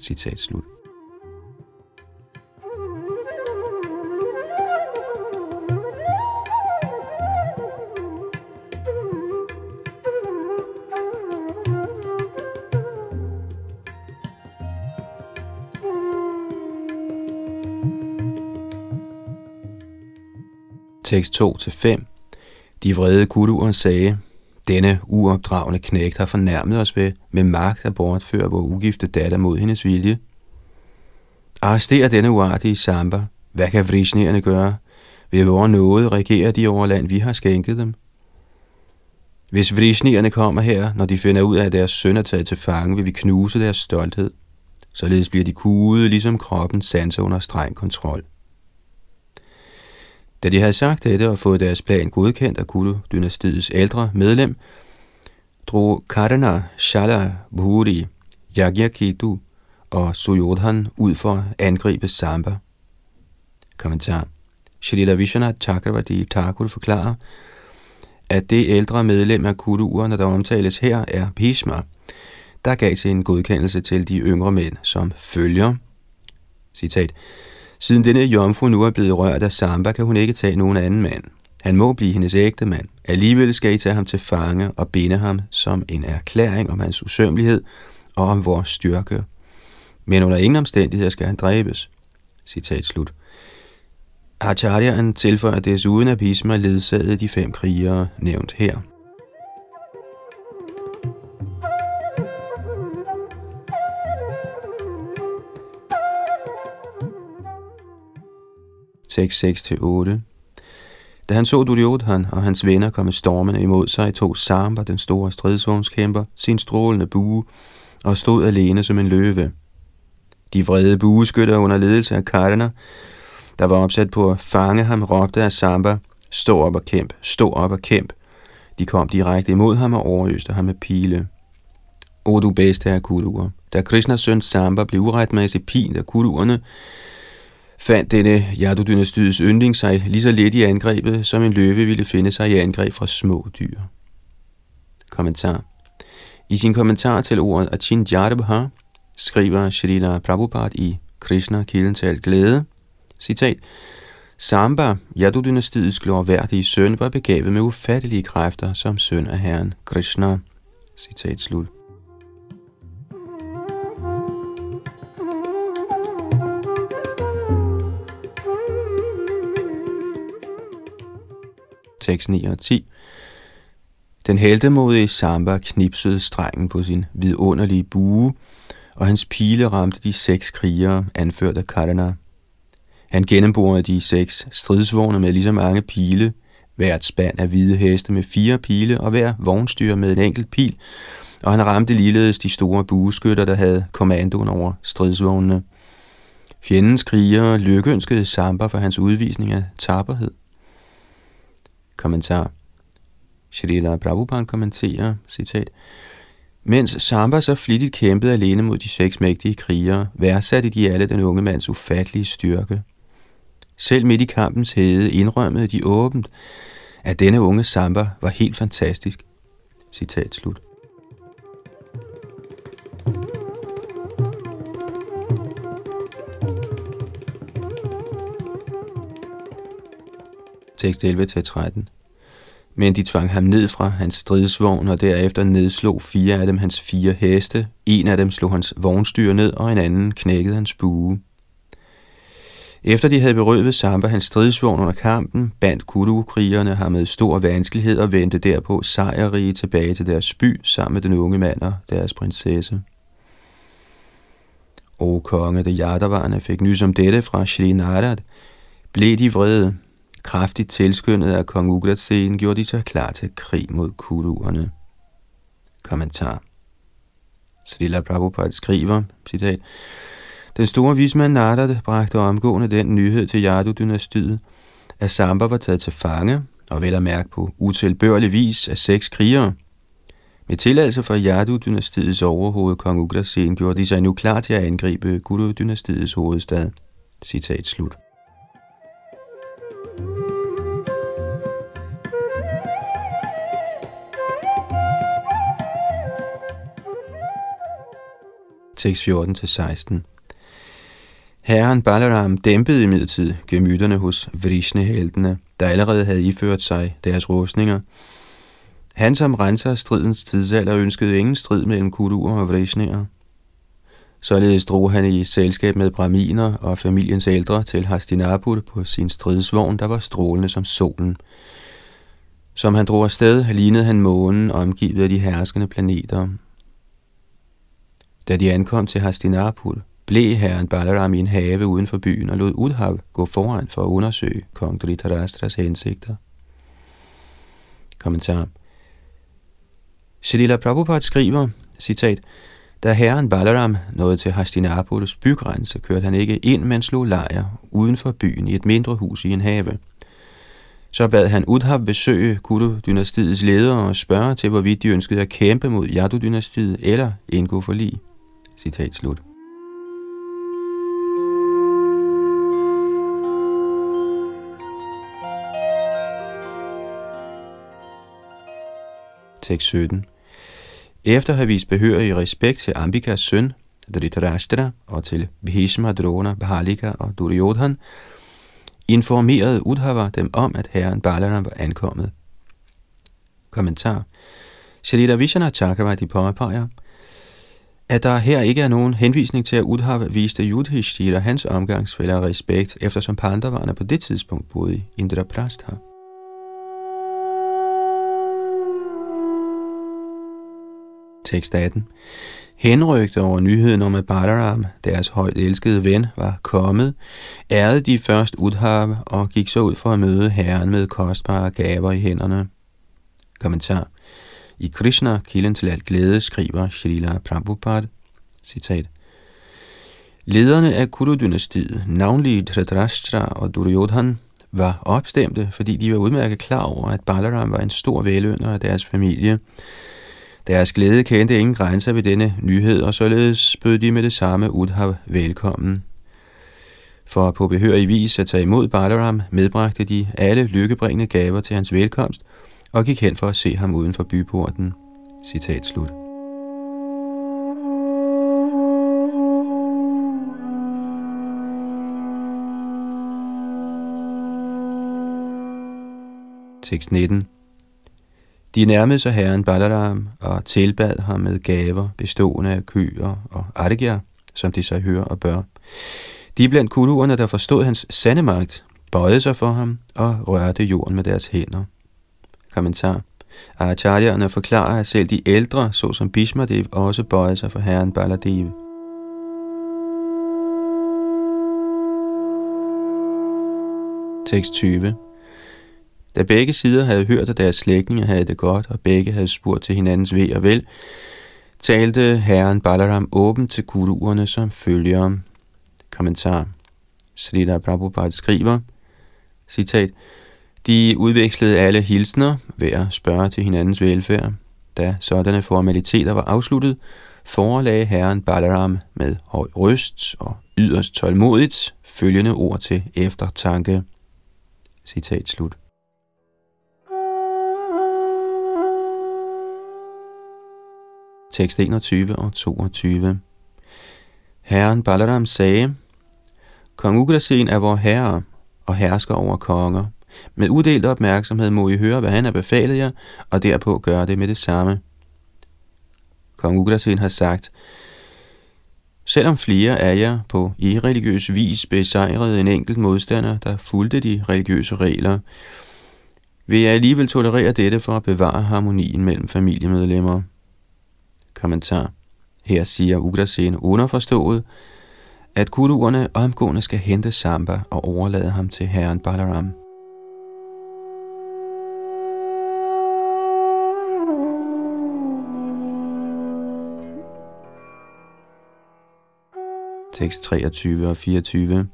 Citat slut. Tekst 2-5 De vrede kuduer sagde, denne uopdragende knægt har fornærmet os ved med magt at bortføre vores ugifte datter mod hendes vilje. Arrester denne uartige samba. Hvad kan vrisnerne gøre? Ved vores nåde regerer de over land, vi har skænket dem. Hvis vrishnierne kommer her, når de finder ud af, at deres søn er taget til fange, vil vi knuse deres stolthed. Således bliver de kude, ligesom kroppen sanser under streng kontrol. Da de havde sagt dette og fået deres plan godkendt af Kulu-dynastiets ældre medlem, drog Karna Shala Bhuri, Yagyakitu og Suyodhan ud for at angribe Samba. Kommentar. Shalila Vishwanath Chakravarti Thakur forklarer, at det ældre medlem af Kuruerne, der omtales her, er Bhishma, der gav sin godkendelse til de yngre mænd, som følger. Citat. Siden denne jomfru nu er blevet rørt af Samba, kan hun ikke tage nogen anden mand. Han må blive hendes ægte mand. Alligevel skal I tage ham til fange og binde ham som en erklæring om hans usømmelighed og om vores styrke. Men under ingen omstændigheder skal han dræbes. Citat slut. Acharyaen tilføjer desuden, at Bhisma ledsagede de fem krigere nævnt her. Tekst 6-8 Da han så Duryodhan og hans venner komme stormende imod sig, tog Samba, den store stridsvognskæmper, sin strålende bue og stod alene som en løve. De vrede bueskytter under ledelse af Karna der var opsat på at fange ham, råbte af Samba, stå op og kæmp, stå op og kæmp. De kom direkte imod ham og overøste ham med pile. O du bedste af kuruer, Da Krishnas søn Samba blev uretmæssigt pint af kuruerne, fandt denne Yadu-dynastiets yndling sig lige så let i angrebet, som en løve ville finde sig i angreb fra små dyr. Kommentar I sin kommentar til ordet Achin Jadabha skriver Srila Prabhupada i Krishna, kilden til alt glæde, Citat. Samba, Yadu-dynastiets glorværdige søn, var begavet med ufattelige kræfter som søn af herren Krishna. Citat slut. 6, 9 og 10. Den heldemodige Samba knipsede strengen på sin vidunderlige bue, og hans pile ramte de seks krigere, anført af Karana. Han gennemborede de seks stridsvogne med lige så mange pile, hvert spand af hvide heste med fire pile og hver vognstyr med en enkelt pil, og han ramte ligeledes de store bueskytter, der havde kommandoen over stridsvognene. Fjendens krigere lykønskede Samba for hans udvisning af tapperhed. Kommentar Shrila Prabhupada kommenterer, citat, Mens Samba så flittigt kæmpede alene mod de seks mægtige krigere, værdsatte de alle den unge mands ufattelige styrke. Selv midt i kampens hede indrømmede de åbent, at denne unge Samba var helt fantastisk. Citat slut. Tekst 11-13 men de tvang ham ned fra hans stridsvogn, og derefter nedslog fire af dem hans fire heste. En af dem slog hans vognstyr ned, og en anden knækkede hans bue. Efter de havde berøvet Samba hans stridsvogn under kampen, bandt Kudu-krigerne ham med stor vanskelighed og vendte derpå sejrrige tilbage til deres by sammen med den unge mand og deres prinsesse. O konge, da Yadavarne fik nys om dette fra Shri Narad, blev de vrede. Kraftigt tilskyndet af kong Ugratsen gjorde de sig klar til krig mod kuruerne. Kommentar Srila Prabhupada skriver, citat, den store vismand Narada bragte omgående den nyhed til Yadu-dynastiet, at Samba var taget til fange, og vel at mærke på utilbørlig vis af seks krigere. Med tilladelse fra Yadu-dynastiets overhoved, kong Ugrasen, gjorde de sig nu klar til at angribe Guru-dynastiets hovedstad. Citat slut. Tekst 14-16 Herren Balaram dæmpede imidlertid gemytterne hos Vrishne-heltene, der allerede havde iført sig deres rustninger. Han som renser stridens tidsalder ønskede ingen strid mellem kuduer og Vrishneer. Således drog han i selskab med braminer og familiens ældre til Hastinapur på sin stridsvogn, der var strålende som solen. Som han drog afsted, lignede han månen omgivet af de herskende planeter. Da de ankom til Hastinapur, blev herren Balaram i en have uden for byen og lod Udhav gå foran for at undersøge kong Dhritarashtra's hensigter. Kommentar Srila Prabhupada skriver, citat, da herren Balaram nåede til Hastinapurs bygrænse, kørte han ikke ind, men slog lejr uden for byen i et mindre hus i en have. Så bad han Udhav besøge Kudu-dynastiets ledere og spørge til, hvorvidt de ønskede at kæmpe mod Yadu-dynastiet eller indgå forlig. Citat slut. Tekst 17. Efter at have vist behørig respekt til Ambikas søn, Dhritarashtra, og til Bhishma, Drona, Bahalika og Duryodhan, informerede Udhava dem om, at herren Balaram var ankommet. Kommentar. Shalita Vishana Chakravarti påpeger, at der her ikke er nogen henvisning til, at Udhava viste Yudhishthira hans omgangsfælder respekt, eftersom Pandavarerne på det tidspunkt boede i Indraprastha. Tekst 18. Henrygte over nyheden om, at Balaram, deres højt elskede ven, var kommet, ærede de først Udhav og gik så ud for at møde herren med kostbare gaver i hænderne. Kommentar. I Krishna, kilden til alt glæde, skriver Srila Prabhupada, citat, Lederne af Kuru-dynastiet, navnlig Dhritarashtra og Duryodhan, var opstemte, fordi de var udmærket klar over, at Balaram var en stor velønder af deres familie, deres glæde kendte ingen grænser ved denne nyhed, og således bød de med det samme Udhav velkommen. For på behørig vis at tage imod Balaram, medbragte de alle lykkebringende gaver til hans velkomst, og gik hen for at se ham uden for byporten. Citat slut. Tekst 19 de nærmede sig herren Balaram og tilbad ham med gaver bestående af køer og argya, som de så hører og bør. De blandt kuluerne, der forstod hans sande magt, bøjede sig for ham og rørte jorden med deres hænder. Kommentar. Acharyerne forklarer, at selv de ældre, såsom Bhishmadev, også bøjede sig for herren Baladev. Tekst 20 da begge sider havde hørt, at deres slægtninge havde det godt, og begge havde spurgt til hinandens ved og vel, talte herren Balaram åbent til guruerne som følger. Kommentar. Srila Prabhupada skriver, citat, de udvekslede alle hilsner ved at spørge til hinandens velfærd. Da sådanne formaliteter var afsluttet, forelagde herren Balaram med høj røst og yderst tålmodigt følgende ord til eftertanke. Citat slut. tekst 21 og 22. Herren Balaram sagde, Kong Ugrasen er vor herre og hersker over konger. Med uddelt opmærksomhed må I høre, hvad han har befalet jer, og derpå gøre det med det samme. Kong Ugrasen har sagt, Selvom flere af jer på irreligiøs vis besejrede en enkelt modstander, der fulgte de religiøse regler, vil jeg alligevel tolerere dette for at bevare harmonien mellem familiemedlemmer. Kommentar. Her siger Ugrasen underforstået, at kuruerne omgående skal hente Samba og overlade ham til herren Balaram. Tekst 23 og 24.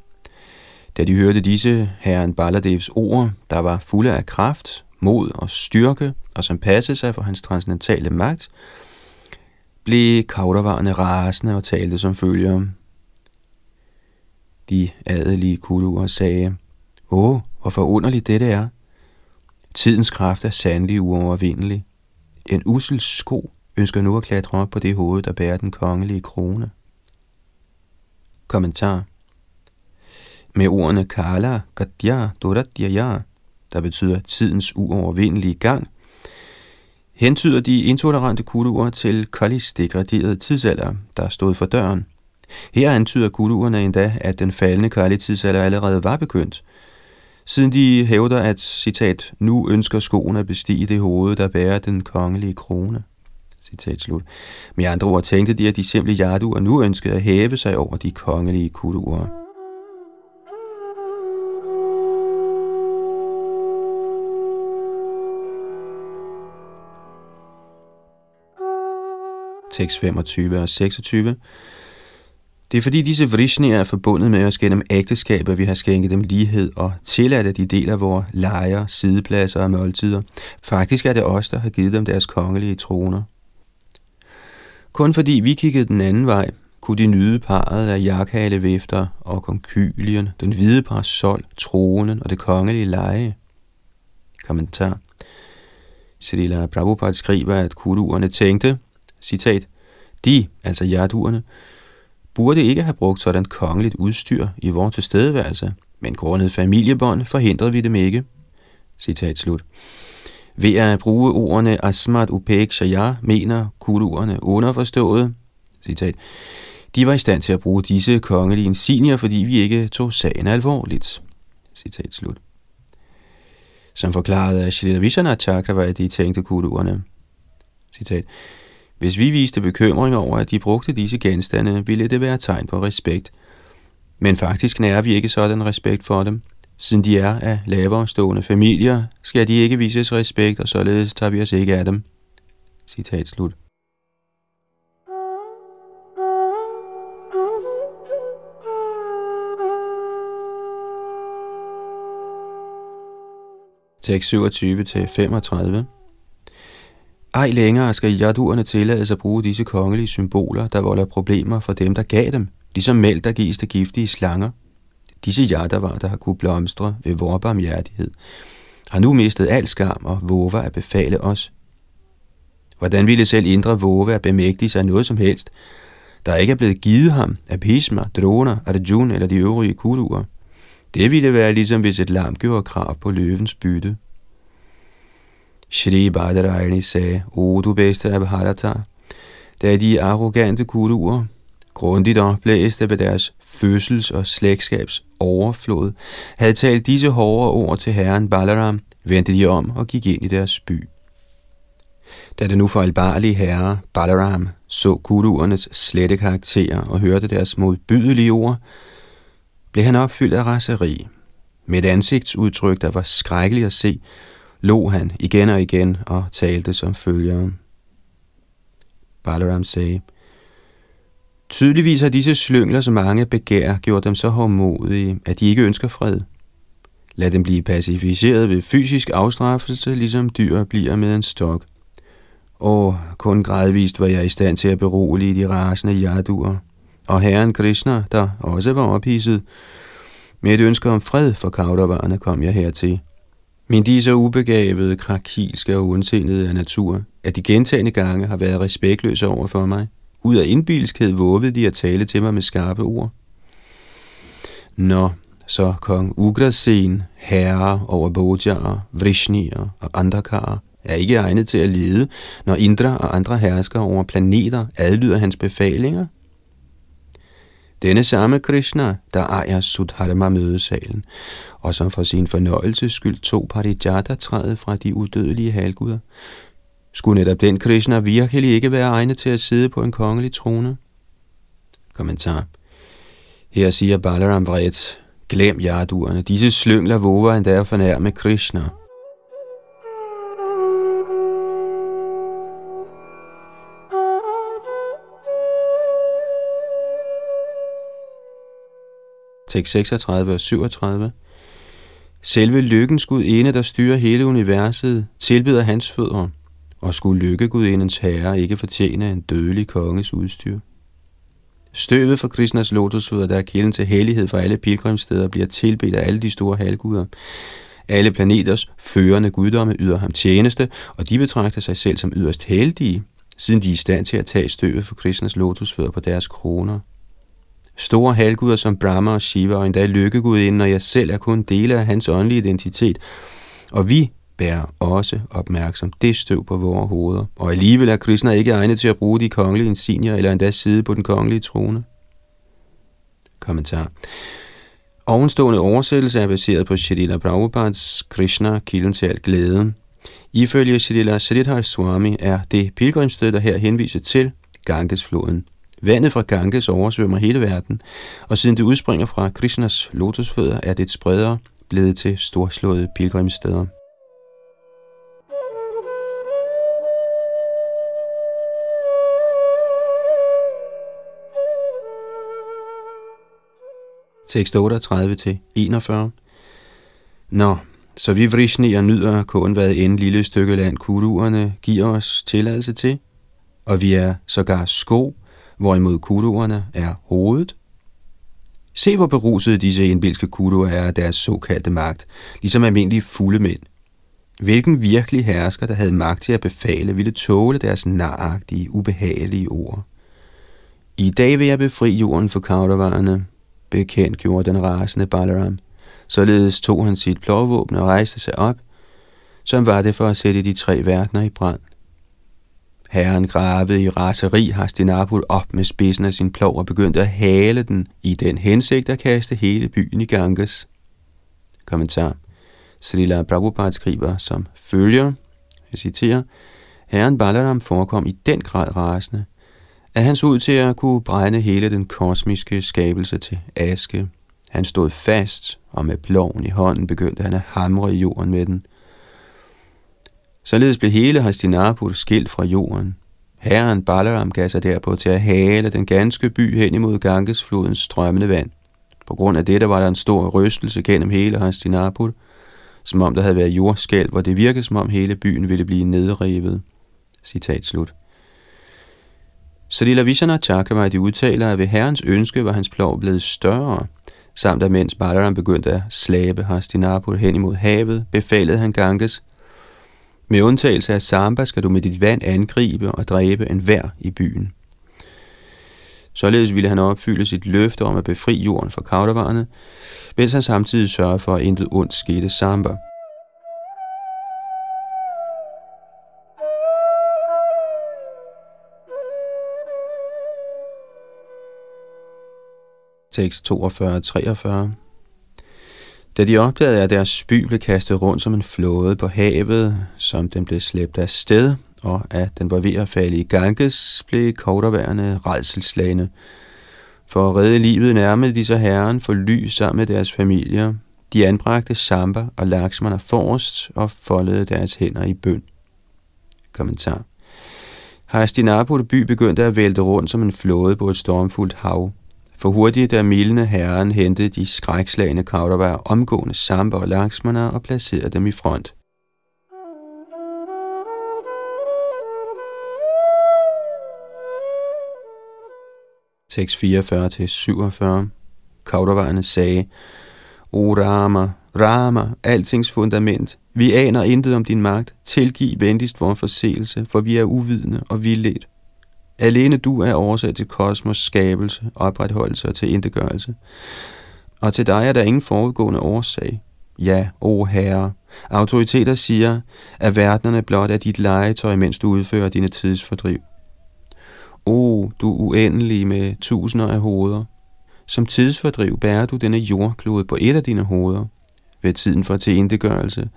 Da de hørte disse herren Baladevs ord, der var fulde af kraft, mod og styrke, og som passede sig for hans transcendentale magt, blev Kauravarerne rasende og talte som følger. De adelige kuduer sagde, Åh, hvor forunderligt dette er. Tidens kraft er sandelig uovervindelig. En usel sko ønsker nu at klatre op på det hoved, der bærer den kongelige krone. Kommentar Med ordene Kala, Gadya, Doradyaya, der betyder tidens uovervindelige gang, hentyder de intolerante kuduer til Kalis degraderede tidsalder, der stod for døren. Her antyder kuduerne endda, at den faldende Kali-tidsalder allerede var begyndt, siden de hævder, at, citat, nu ønsker skoen at bestige det hoved, der bærer den kongelige krone. Citat slut. Med andre ord tænkte de, at de simple jarduer nu ønskede at hæve sig over de kongelige kuduer. tekst 25 og 26. Det er fordi disse vrishnier er forbundet med os gennem ægteskab, at vi har skænket dem lighed og tilladt, at de deler vores lejer, sidepladser og måltider. Faktisk er det os, der har givet dem deres kongelige troner. Kun fordi vi kiggede den anden vej, kunne de nyde parret af jakhalevifter og konkylien, den hvide parasol, tronen og det kongelige leje. Kommentar. Srila Prabhupada skriver, at kuruerne tænkte, citat, de, altså jaduerne, burde ikke have brugt sådan kongeligt udstyr i vores tilstedeværelse, men grundet familiebånd forhindrede vi dem ikke. Citat slut. Ved at bruge ordene Asmat Upek Shaya mener kuruerne underforstået, citat, de var i stand til at bruge disse kongelige insignier, fordi vi ikke tog sagen alvorligt. Citat slut. Som forklarede af Shrita hvad de tænkte kuruerne. Citat. Hvis vi viste bekymring over, at de brugte disse genstande, ville det være tegn på respekt. Men faktisk nærer vi ikke sådan respekt for dem. Siden de er af lavere stående familier, skal de ikke vises respekt, og således tager vi os ikke af dem. Citat slut. Tekst 27-35 ej længere skal jaduerne tillades at bruge disse kongelige symboler, der volder problemer for dem, der gav dem, ligesom mælk, der gives til giftige slanger. Disse jadavar, der har kunnet blomstre ved vor barmhjertighed, har nu mistet al skam og våger at befale os. Hvordan ville selv indre våge at bemægtige sig noget som helst, der ikke er blevet givet ham af Bhishma, Drona, Arjuna eller de øvrige kuduer? Det ville være ligesom hvis et lam gjorde krav på løvens bytte. Shri Badarayani sagde, O du bedste af Bharata, da de arrogante kuruer, grundigt oplæste ved deres fødsels- og slægtskabs overflod, havde talt disse hårde ord til herren Balaram, vendte de om og gik ind i deres by. Da det nu fejlbarlige herre Balaram så kuruernes slette karakterer og hørte deres modbydelige ord, blev han opfyldt af raseri. Med et ansigtsudtryk, der var skrækkeligt at se, lå han igen og igen og talte som følger. Balaram sagde, Tydeligvis har disse slyngler, som mange begær, gjort dem så hårdmodige, at de ikke ønsker fred. Lad dem blive pacificeret ved fysisk afstraffelse, ligesom dyr bliver med en stok. Og kun gradvist var jeg i stand til at berolige de rasende jaduer. Og herren Krishna, der også var ophidset, med et ønske om fred for kaudervarerne kom jeg hertil. Men de er så ubegavede, krakilske og uansenede af natur, at de gentagende gange har været respektløse over for mig. Ud af indbilskhed vågede de at tale til mig med skarpe ord. Nå, så kong Ugrasen, herre over Bodjar, Vrishnier og Andakar, er ikke egnet til at lede, når Indra og andre herskere over planeter adlyder hans befalinger, denne samme Krishna, der ejer Sudharma mødesalen, og som for sin fornøjelses skyld tog parijata træet fra de udødelige halguder, skulle netop den Krishna virkelig ikke være egnet til at sidde på en kongelig trone? Kommentar. Her siger Balaram vredt, glem jarduerne, disse slyngler våger endda at fornærme Krishna. tekst 36 og 37. Selve lykkens gudinde, der styrer hele universet, tilbyder hans fødder, og skulle lykkegudindens herre ikke fortjene en dødelig konges udstyr. Støvet fra Krishnas lotusfødder, der er kilden til hellighed for alle pilgrimsteder, bliver tilbedt af alle de store halvguder. Alle planeters førende guddomme yder ham tjeneste, og de betragter sig selv som yderst heldige, siden de er i stand til at tage støvet fra Krishnas lotusfødder på deres kroner. Store halvguder som Brahma og Shiva og endda lykkegudinden og jeg selv er kun dele af hans åndelige identitet. Og vi bærer også opmærksom det støv på vores hoveder. Og alligevel er Krishna ikke egnet til at bruge de kongelige insignier eller endda sidde på den kongelige trone. Kommentar. Ovenstående oversættelse er baseret på Shrila Prabhupads Krishna, kilden til alt glæde. Ifølge Shrila Sridhar Swami er det pilgrimssted, der her henviser til, Gangesfloden. Vandet fra Ganges oversvømmer hele verden, og siden det udspringer fra Krishnas lotusfødder, er det spredere blevet til storslåede pilgrimssteder. Tekst 38 til 41. Nå, så vi vrishnier nyder kun hvad en lille stykke land kuruerne giver os tilladelse til, og vi er sågar sko, hvorimod kuruerne er hovedet. Se, hvor berusede disse indbilske kuruer er af deres såkaldte magt, ligesom almindelige fulde mænd. Hvilken virkelig hersker, der havde magt til at befale, ville tåle deres naragtige, ubehagelige ord. I dag vil jeg befri jorden for Kaudavarerne, bekendt gjorde den rasende Balaram. Således tog han sit plovvåben og rejste sig op, som var det for at sætte de tre verdener i brand. Herren gravede i raseri Hastinapur op med spidsen af sin plov og begyndte at hale den i den hensigt at kaste hele byen i Ganges. Kommentar. Srila Prabhupada skriver som følger, jeg citerer, Herren Balaram forekom i den grad rasende, at han så ud til at kunne brænde hele den kosmiske skabelse til aske. Han stod fast, og med ploven i hånden begyndte han at hamre i jorden med den. Således blev hele Hastinapur skilt fra jorden. Herren Balaram gav sig derpå til at hale den ganske by hen imod Gangesflodens strømmende vand. På grund af dette var der en stor rystelse gennem hele Hastinapur, som om der havde været jordskælv, hvor det virkede som om hele byen ville blive nedrevet. Citat slut. Så Lila Vishana Chakravarti udtaler, at ved herrens ønske var hans plov blevet større, samt at mens Balaram begyndte at slæbe Hastinapur hen imod havet, befalede han Ganges, med undtagelse af Samba skal du med dit vand angribe og dræbe enhver i byen. Således ville han opfylde sit løfte om at befri jorden fra kaudavarerne, mens han samtidig sørger for, at intet ondt skete Samba. Tekst 42-43 da de opdagede, at deres spy blev kastet rundt som en flåde på havet, som den blev slæbt af sted, og at den var ved at falde i Ganges, blev korterværende redselslagende. For at redde livet nærmede de sig herren for ly sammen med deres familier. De anbragte Samba og Laksmana forrest og foldede deres hænder i bøn. Kommentar. Hastinapur by begyndte at vælte rundt som en flåde på et stormfuldt hav. For hurtigt der milende herren hentede de skrækslagende Kaudavarer omgående Samba og Laksmana og placerede dem i front. Tekst 44-47 Kaudavarerne sagde, O Rama, Rama, altings fundament, vi aner intet om din magt, tilgiv venligst vores forseelse, for vi er uvidende og vildledt. Alene du er årsag til kosmos skabelse, opretholdelse og til indegørelse. Og til dig er der ingen forudgående årsag. Ja, o Herre, autoriteter siger, at verdenerne blot er dit legetøj, mens du udfører dine tidsfordriv. O, du uendelige med tusinder af hoveder. Som tidsfordriv bærer du denne jordklode på et af dine hoveder. Ved tiden for tilindegørelse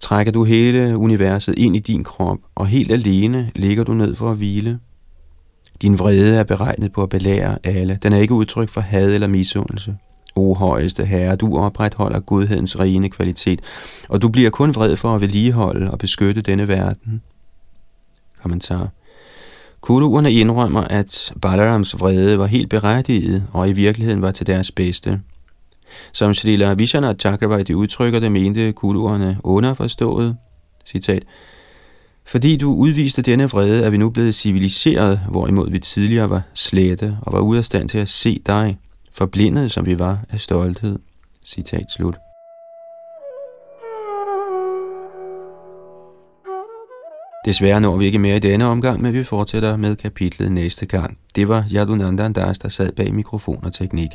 trækker du hele universet ind i din krop, og helt alene ligger du ned for at hvile. Din vrede er beregnet på at belære alle. Den er ikke udtryk for had eller misundelse. O højeste herre, du opretholder godhedens rene kvalitet, og du bliver kun vred for at vedligeholde og beskytte denne verden. Kommentar. Kuruerne indrømmer, at Balarams vrede var helt berettiget, og i virkeligheden var til deres bedste. Som Srila Vishana Chakravarti udtrykker det, mente kuruerne underforstået, citat, fordi du udviste denne vrede, er vi nu blevet civiliseret, hvorimod vi tidligere var slette og var ude af stand til at se dig, forblindet som vi var af stolthed. Citat slut. Desværre når vi ikke mere i denne omgang, men vi fortsætter med kapitlet næste gang. Det var Yadunandan Das, der sad bag mikrofon og teknik.